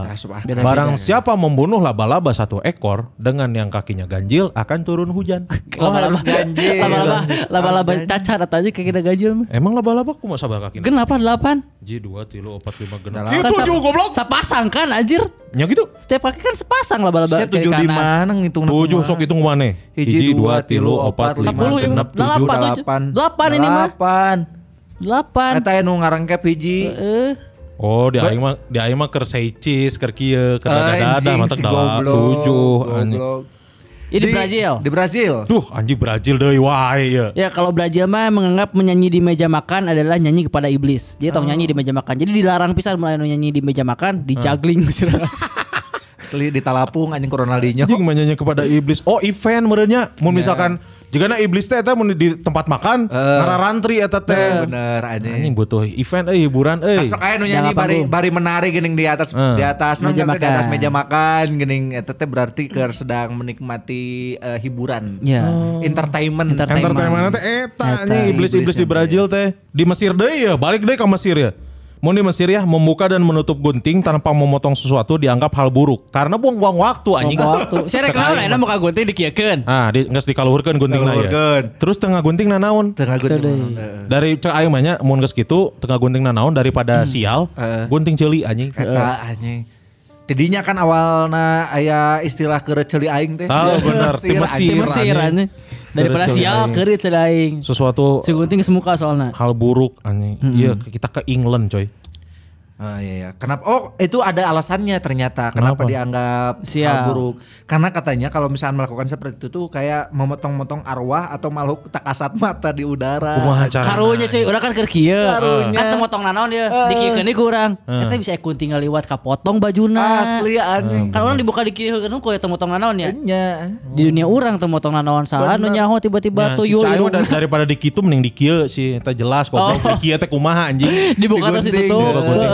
Beda-beda. Barang siapa membunuh laba-laba satu ekor dengan yang kakinya ganjil akan turun hujan. Oh, harus ganjil. Laba-laba laba-laba cacar atau aja kayak kita ganjil. Emang laba-laba ku mau sabar kaki? Gen apa delapan? Ji dua tilu opat lima genap. Itu juga goblok. Sepasang kan anjir. Nya gitu. Setiap kaki kan sepasang laba-laba Saya tujuh di mana ngitung Tujuh sok hitung mana? Hiji, dua, tilu, opat, lima, Sepuluh, genep, delapan, tujuh, delapan. Delapan ini mah. Delapan. Delapan. Eta nu ngarangkep hiji. Eh, Oh, di aing mah di aing mah keur seicis, keur kieu, keur dada-dada goblok, tujuh. anjing. goblok. ini di Brazil. Di Brazil. Duh, anjing Brazil deui wae ya. Ya kalau Brazil mah menganggap menyanyi di meja makan adalah nyanyi kepada iblis. Dia Oh. tong nyanyi di meja makan. Jadi dilarang pisan mulai nyanyi di meja makan, di juggling Asli di Talapung anjing Ronaldinho. Anjing menyanyi kepada iblis. Oh, event merenya. Mun misalkan jigana iblis teh eta mun di tempat makan, ngararantri eta teh. Bener anjing. Anjing butuh event euy hiburan euy. Masuk aja nu nyanyi bari bari menari geuning di atas Eh. di atas Meja di atas makan. meja makan geuning eta teh berarti keur sedang menikmati eh, hiburan. Ya. Entertainment. Entertainment. Entertainment teh eta anjing iblis-iblis di Brazil teh. Di Mesir deui ya, balik deui ke Mesir ya. Mau di Mesir ya membuka dan menutup gunting tanpa memotong sesuatu dianggap hal buruk karena buang-buang waktu anjing. Ngomong waktu. Saya rek naon enak muka gunting dikiekeun. Ah, di geus dikaluhurkeun guntingna ya. Terus tengah gunting nanaon? Tengah gue Itu deui. Dari cek aing mah nya mun geus kitu tengah gunting nanaon daripada sial, Eh. gunting ceuli anjing. Eta anjing. Tidinya kan awalna aya istilah keur ceuli aing teh. Ah, bener. Ti Mesir. Di Mesir anjing. Daripada sial teh aing. Sesuatu Si gunting semuka soalna. hal buruk anjing. Iya, kita ke England coy. Ah iya iya. Kenapa? Oh, itu ada alasannya ternyata kenapa, Kenapa? dianggap Sial. hal buruk. Karena katanya kalau misalnya melakukan seperti itu tuh kayak memotong-motong arwah atau makhluk tak kasat mata di udara. Cara? Karunya cuy, udah kan keur kieu. Karunya. Kan teu motong nanaon dia, dikiekeun deui kurang. Eta bisa ekun tinggal liwat kapotong bajuna. Asli anjing. Kan orang dibuka dikiekeun ku teu motong nanaon ya. Nya. Di dunia orang teu motong nanaon saha nu nyaho tiba-tiba Ya, si tuyul Cai mah irungna. da- daripada di kitu mending di kieu sih eta jelas goblok Oh. di kieu teh kumaha anjing. dibuka terus ditutup.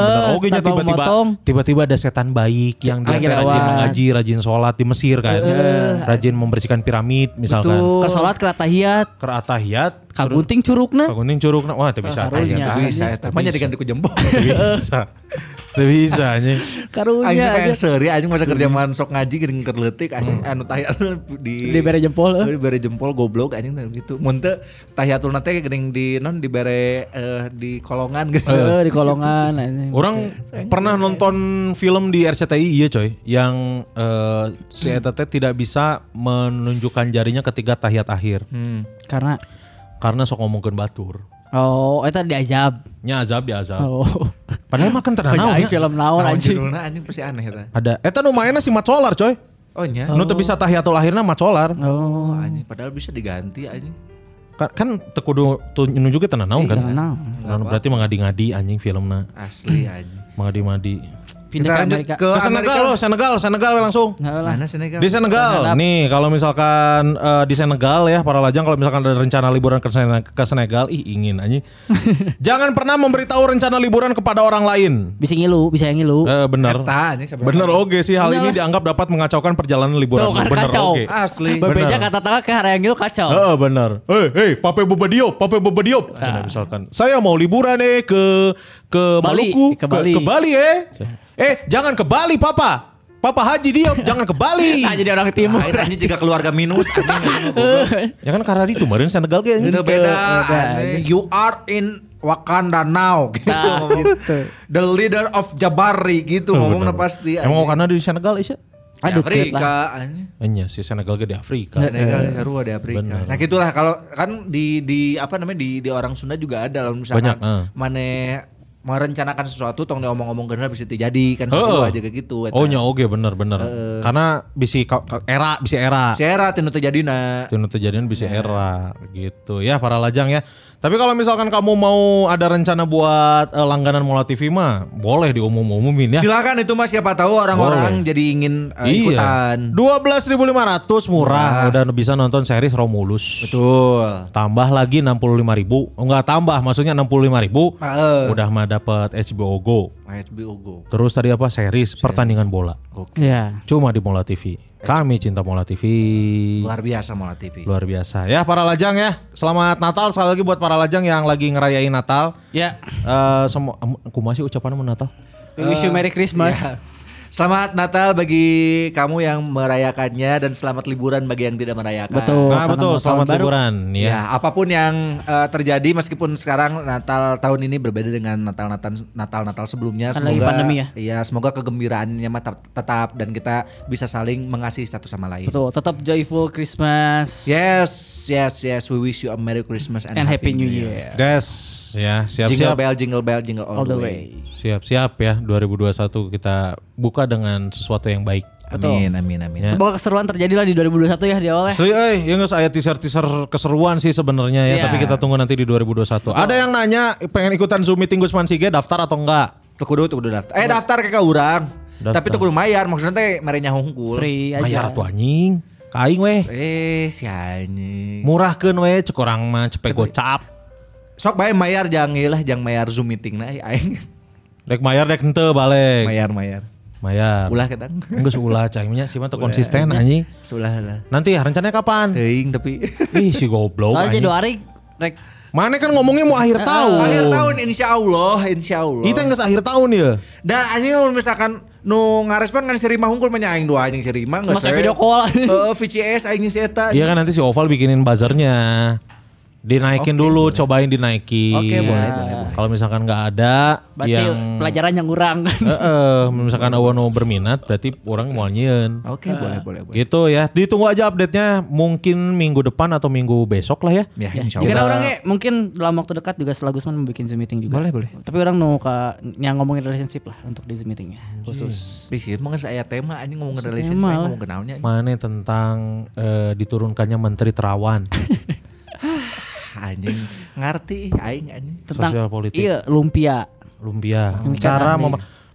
Bener. Oke nya tanpa tiba-tiba tiba-tiba ada setan baik yang dia Lagi teh rajin mengaji, rajin sholat di Mesir kan. Rajin membersihkan piramid misalkan. Betul. Ke salat ke tahiyat, Ke atahiyat, ka gunting curugna. ke gunting curugna. Wah, teu bisa. Teu bisa. Mah diganti ku jempol. bisa. Teu bisa anjing. Aing Karunya kayak aja. seuri anjing masa kerja man sok ngaji geuning keur leutik anjing anu tahiyat di Dibere jempol, eh. Dibere jempol goblok anjing teh gitu. Mun teu tahiyatul teh geuning di non dibere eh, di kolongan gitu. Heeh, di kolongan anjing. Orang pernah nonton film di RCTI iya coy yang eh, si Eta teh tidak bisa menunjukkan jarinya ketika tahiyat akhir Hmm. Karena karena sok ngomongkeun batur. oh eta diazab. Nya azab di azab. Oh. Padahal makan tenang naon aing ya. film naon anjing. judulna anjing pasti aneh eta. Ada eta nu mainnya si Mat Solar coy. Oh nya. Nu teu bisa tahiyatul akhirna Mat Solar. Oh. Oh anjing padahal bisa diganti anjing. Kan, kan teu kudu tu nunjukeun tenang naon kan. Kan berarti mengadi-ngadi anjing filmna. Asli anjing. Mengadi-madi. Pindah ke Kita lanjut Amerika. ke Ke Senegal loh, Senegal, Senegal langsung. Lah. Mana Senegal? Di Senegal, nih kalau misalkan eh, di Senegal ya para lajang kalau misalkan ada rencana liburan ke, Sene- ke Senegal, ih ingin aja. Jangan pernah memberitahu rencana liburan kepada orang lain. Bisa ngilu, bisa ngilu. Eh, benar. Anjing. Benar oke sih hal ini Bener. dianggap dapat mengacaukan perjalanan liburan. Tuh kan benar kacau. oke. Asli. Bebeja bener. kata tengah ke hari yang ngilu kacau. Heeh, benar. Hei, hei, Pape Boba Diop, Pape Boba Diop. Cina, misalkan, saya mau liburan eh ke ke Bali, Maluku, ke Bali. ke Bali eh. Eh, jangan ke Bali, Papa. Papa Haji Diop, jangan ke Bali. Nah, jadi orang timur. Nah, anjing juga keluarga minus anjing ya kan karena itu kemarin Senegal kayaknya. Itu beda. You are in Wakanda now gitu. Nah, ngomong. gitu. The leader of Jabari gitu Oh, ngomongnya pasti. Emang anjing. karena di Senegal Isya? Aduh. Afrika anjing. Iya si Senegal gede Afrika. Senegal seru di Afrika. Benar. Nah gitulah kalau kan di di apa namanya di di orang Sunda juga ada lah misalkan Banyak, eh. mana merencanakan sesuatu tong diomong-omong geuna bisa terjadi kan seru aja kayak gitu eta. Oh nya oke bener bener. Karena bisa era bisa era. Sera tinu terjadina. Itu kejadian bisa era gitu ya para lajang ya. Tapi kalau misalkan kamu mau ada rencana buat eh, langganan Mola TV mah boleh diumum-umumin ya. Silakan itu mas siapa tahu orang-orang jadi ingin uh, ikutan. Iya. 12.500 murah. Udah bisa nonton series Romulus. Betul. Tambah lagi 65.000 ribu. Enggak tambah maksudnya 65.000 ribu. Heeh. Udah mah dapat HBO Go. HBO Go. Terus tadi apa series pertandingan bola. Iya. Cuma di Mola TV. Kami cinta Mola TV. Luar biasa Mola TV. Luar biasa. Ya para lajang ya. Selamat Natal sekali lagi buat para lajang yang lagi ngerayain Natal. Ya. Eh semua aku masih ucapan Natal. We wish you Merry Christmas. Ya. Selamat Natal bagi kamu yang merayakannya dan selamat liburan bagi yang tidak merayakan. Betul. Nah karena betul, selamat baru. liburan Ya, ya. apa pun yang eh, terjadi meskipun sekarang Natal tahun ini berbeda dengan Natal-Natal Natal-Natal sebelumnya Kan lagi pandemi ya. Iya, semoga kegembiraannya tetap, tetap dan kita bisa saling mengasihi satu sama lain. Betul. Tetap joyful Christmas Yes, yes, yes. We wish you a Merry Christmas and, and Happy New Year. Guys, ya Jingle siap-siap. bell, jingle bell, jingle all, All the way. Siap-siap ya 2021 kita buka dengan sesuatu yang baik. Amin, amin, amin. Ya. Semoga keseruan terjadi lah di 2021 ya di awal ya. Asli eh ya nggak saya teaser-teaser keseruan sih sebenarnya ya, Iya. tapi kita tunggu nanti di 2021. Ada yang nanya pengen ikutan Zoom meeting Gusman Sige daftar atau enggak? Tuh kudu, tuh kudu daftar. Eh daftar ke urang. Daftar. Tapi tuh kudu mayar, maksudnya teh merenya hungkul. Free aja. Mayar tuh anjing. Kaing weh. Eh, si anjing. Murahkeun weh cek orang mah cepet gocap. Sok bae mayar jang ieu lah, jang mayar Zoom meeting nah aing. Dek mayar dek henteu balik. mayar, mayar. Mayar. Ulah ketang. Enggak ulah cahingnya sih mah tuh konsisten anjing. Sulah lah. Nanti rencananya kapan? Teuing tapi Ih si goblok Soalnya anjing. jadi hari rek Mana kan ngomongnya mau akhir tahun. akhir tahun insya Allah, insya Allah. Itu nggak akhir tahun ya. Dah anjing kalau misalkan nu ngarespon kan si Rima hungkul mah nya aing dua anjing si Rima geus. Masa video call. Heeh, VCS aing si eta. Iya kan nanti si Oval bikinin buzzernya. Dinaikin dulu, cobain dinaikin. Oke, boleh, boleh, boleh. Kalau misalkan nggak ada berarti yang pelajaran yang kurang kan. Eh, eh, misalkan awan mau berminat berarti orang mau nyieun. Oke, boleh, boleh, boleh. Gitu ya. Ditunggu aja update-nya mungkin minggu depan atau minggu besok lah ya. Ya, insya Jika Allah. orangnya mungkin dalam waktu dekat juga setelah Gusman membuat Zoom meeting juga. Boleh, boleh. Tapi orang mau ke yang ngomongin relationship lah untuk di Zoom meetingnya khusus. Bisa mah saya tema anjing ngomong Tema relationship, lah. aing ngomong kenaonnya. Mana tentang eh, diturunkannya Menteri Terawan. Anjing ngerti aing anjing. Tentang Sosial politik. iya lumpia. lumpia. Cara.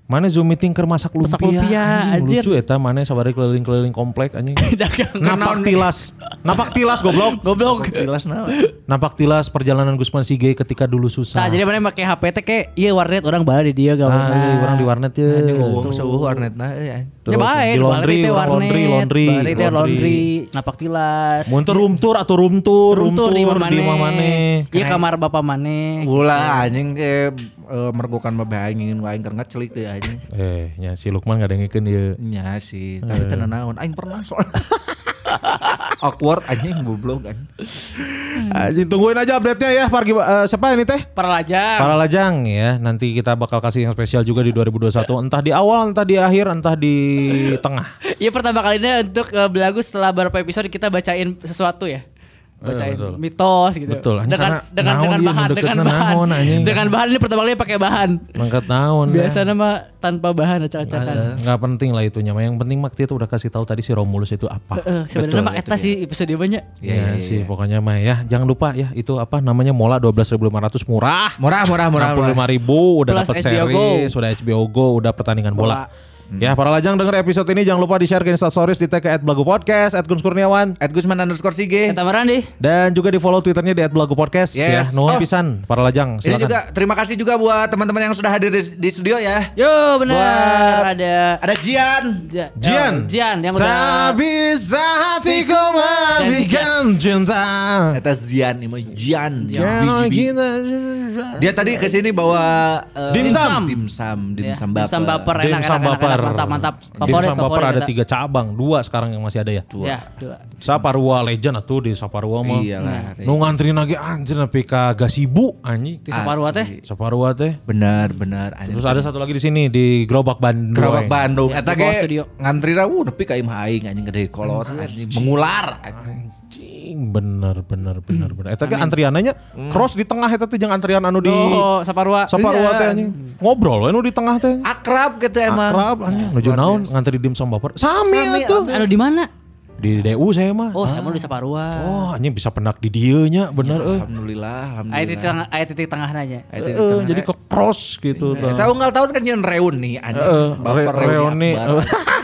Mana Zoom meeting keur masak lumpia. Masak lumpia, anjing, lucu eta mana sabari keliling-keliling komplek anjing. Napak tilas. Napak tilas goblok. Goblok. Jelas nah. Napak tilas perjalanan Gusman Sige ketika dulu susah. Nah, jadi mana pakai HP teh kayak iya warnet orang bae di dia ah, gawe. iya, orang di warnet ya. Anjing ngomong seueuh warnet nah euy. Ya di laundry, teh laundry, laundry, teh laundry, napak tilas. Mun teu room tour atau room tour, Room tour di mana? di mana maneh. Iya kamar bapak mana? Ulah anjing ke eh, mergokan aing ingin aing keur ngecelik deui anjing. Eh, nya si Lukman gak dengekeun ieu. Nya sih, tapi teu naon aing pernah soal. Awkward anjing goblok anjing. Anjing tungguin aja update-nya ya. Pargi eh, siapa ini teh? Para lajang. Para lajang ya, nanti kita bakal kasih yang spesial juga di 2021. Entah di awal, entah di akhir, entah di tengah. Iya pertama kalinya untuk uh, belagu setelah beberapa episode kita bacain sesuatu ya. Bacain betul. mitos gitu. Betul, Dengan karena dengan naon dengan dia bahan, dengan bahan. naon. Dengan bahan ini pertama kali pakai bahan. Mangkat tahun. Biasanya mah tanpa bahan acak-acakan. Nggak penting lah itunya. mah. Yang penting mak dia tuh udah kasih tahu tadi si Romulus itu apa. Eh, sebenarnya mah eta sih episode banyak. Ya, sih pokoknya mah ya jangan lupa ya itu apa namanya Mola 12.500 murah. Murah murah murah. Enam puluh murah. ribu udah Plus dapat HBO Go. series, udah HBO Go, udah pertandingan bola. Bola. Ya para lajang denger episode ini jangan lupa di share ke instastories di tag ke @blagu_podcast, @gunskurniawan At Gusman underscore Sige. Dan juga di follow twitternya di @blagu_podcast ya. Yes. Nuhun Oh. pisan para lajang Ini silakan. juga terima kasih juga buat teman-teman yang sudah hadir di, di studio ya. Yo benar Buat- ada Ada Jian. Jian. Jian yang udah Sabisa hatiku menafikan cinta. Eta Zian ini Jian. Kita Dia tadi ke sini bawa eh, Dimsum. dimsum, ya, dimsum dimsum baper Dimsum enak enak enak, baper. Mantap mantap. Favorit baper favorit ada tiga cabang, dua sekarang yang masih ada ya. Ya, dua. Saparua legend atuh di Saparua mah. Iyalah. Nu ngantri lagi anjir nepi ka gasibu anjing. Di Saparua teh. Saparua teh. Benar, benar. Anjing. Terus ada satu lagi di sini di Gerobak Bandung. Gerobak Bandung. di Eta ge ngantri ra uh nepi ka imah aing anjing gede kolot anjing mengular. anjing. Aing bener bener bener bener. Eta ge antriananya cross di tengah eta teh jeung antrian anu di Oh, Saparua. Saparua Iya. teh anjing. Ngobrol we nu di tengah teh. Akrab gitu emang. Akrab anjing. Nuju naon ngantri dimsum baper. Sami Sami, atuh. Anu di mana? Di DU saya mah. Oh, saya mau di Saparua. Oh, anjing bisa penak di dieu nya bener euy. Alhamdulillah, Aya titik alhamdulillah. tengah, aya titik tengah aja. Aya titik Heeh, tengah. jadi ke cross gitu tuh. Kita unggal tahun kan nyeun reuni anjing. Heeh, Baper re- reuni.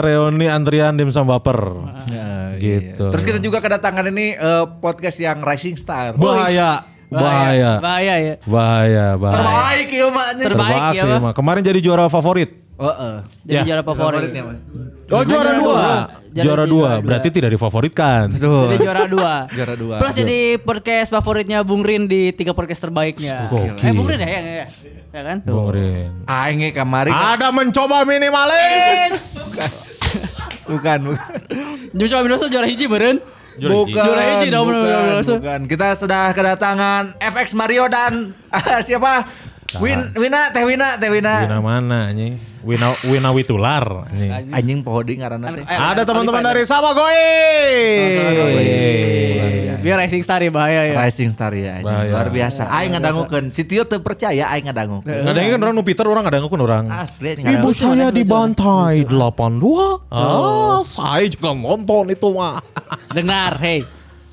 Reuni antrian dimsum baper. Ya, Gitu. iya. Terus kita juga kedatangan ini eh, podcast yang Rising Star. Bahaya, bahaya, Bahaya ya. bahaya, bahaya. Terbaik ya maknya. Terbaik Terbaik ya, mah. Kemarin jadi juara favorit. Heeh. Jadi Ya. juara favorit. Oh juara dua, juara juara dua. dua. Berarti tidak difavoritkan. Jadi juara dua. Juara dua. Plus jadi podcast favoritnya Bung Rin di tiga podcast terbaiknya. Gokil. Eh Bung Rin ya, ya, ya, ya kan? Tuh. Bung Rin. Aing ge kamari. Ada mencoba minimalis. Bukan, bukan. Joshua Minoso juara hiji meren. Bukan, bukan, bukan. Kita sudah kedatangan FX Mario dan siapa? Win, Wina, Teh Wina, Teh Wina. Wina mana anjing? Wina Wina Witular anjing. Anjing pohodi ngaranna teh. Eh, Ada teman-teman dari Sama Goy. Biar Rising Star ya bahaya ya. Rising Star ya, anjing. Bahaya. luar biasa. Aing ngadangukeun. Si Tio teu percaya aing ngadangukeun. Nggak ada yang kan orang nu Peter orang ada yang orang. Asli anjing Ibu ngadangukeun. saya dibantai 82. Ah, saya juga nonton itu mah. Dengar, hey.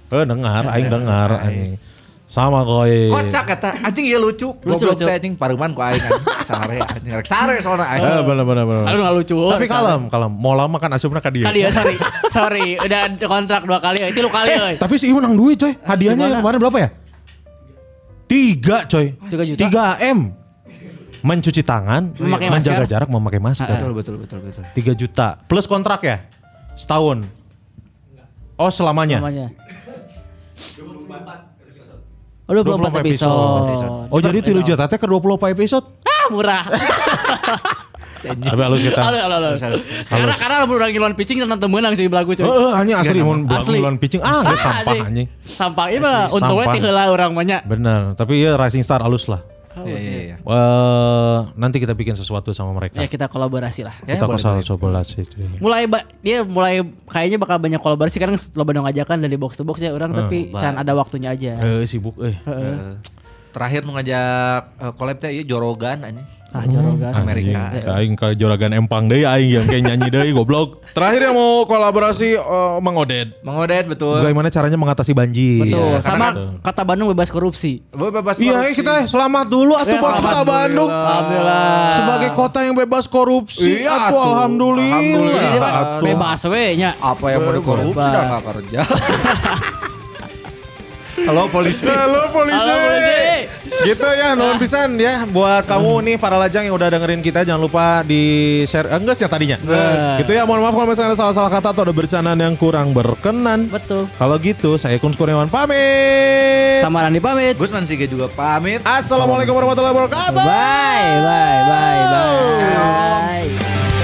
Eh dengar, aing dengar anjing. Sama Goy. Kocak kata anjing ieu lucu. Lucu, Goblok lucu. teh anjing paruman ku aing anjing. Sare anjing rek sare soalnya aing. Eh bener bener bener. Aduh nggak lucu. Tapi kalem, kalem. Mau lama kan asupna ka dia. Tadi ya, sorry. sorry, udah kontrak dua kali ya. Itu lu kali ya. Tapi si Ibu menang duit coy. Hadiahnya Gimana? kemarin berapa ya? Tiga coy. Tiga juta? Tiga M. Mencuci tangan, Memakai menjaga masker. jarak, memakai masker. Betul betul betul betul. Tiga juta. Plus kontrak ya? Setahun. Oh selamanya? Namanya. Oh, 24 episode. Oh jadi juta teh ke 24 episode? Ah, murah. Tapi halus kita. Halo. Karena karena urang ngiluan pitching tenang temenang sih belagu cuy. Heeh, anjing asli mun Asli. bulan pitching ah geus sampah anjing. Sampah ini mah untungnya ti heula urang mah nya. Bener, tapi ya Rising Star halus lah. Iya iya iya. Eh, nanti kita bikin sesuatu sama mereka. Ya kita kolaborasi lah. Ya, kita boleh, kosal boleh. sebelas itu. Mulai ba- dia mulai kayaknya bakal banyak kolaborasi karena lo dong ajakan dari box to box ya orang tapi can ada waktunya aja. Eh sibuk eh. Eh, Terakhir nu ngajak eh, collab teh ieu Jorogan anjing. Ah jorogan. Amerika. Anjing, Aing ke Juragan Empang deui aing yang kayak nyanyi deui goblok. Terakhir yang mau kolaborasi eh, Mang Oded. Mang Oded betul. Bagaimana caranya mengatasi banjir? Betul. Iya, Sama karena- kata Bandung bebas korupsi. Bebas Iya, korupsi. eh, kita selamat dulu atuh Ya, buat kota Bandung. Alhamdulillah. Sebagai kota yang bebas korupsi, Iya, atuh atuh. alhamdulillah. Alhamdulillah. Bebas we nya. apa yang mau dikorupsi Bebas. dah nggak kerja. Halo polisi. Halo polisi. Halo, polisi. Gitu ya, nuhun pisan ya buat kamu nih para lajang yang udah dengerin kita jangan lupa di share eh, enggak sih tadinya. Gitu ya, mohon maaf kalau misalnya ada salah-salah kata atau ada bercandaan yang kurang berkenan. Betul. Kalau gitu, saya Kun Kurniawan pamit. Samaran dipamit. Gusman Sige juga pamit. Assalamualaikum warahmatullahi wabarakatuh. Bye bye bye bye. Ciao.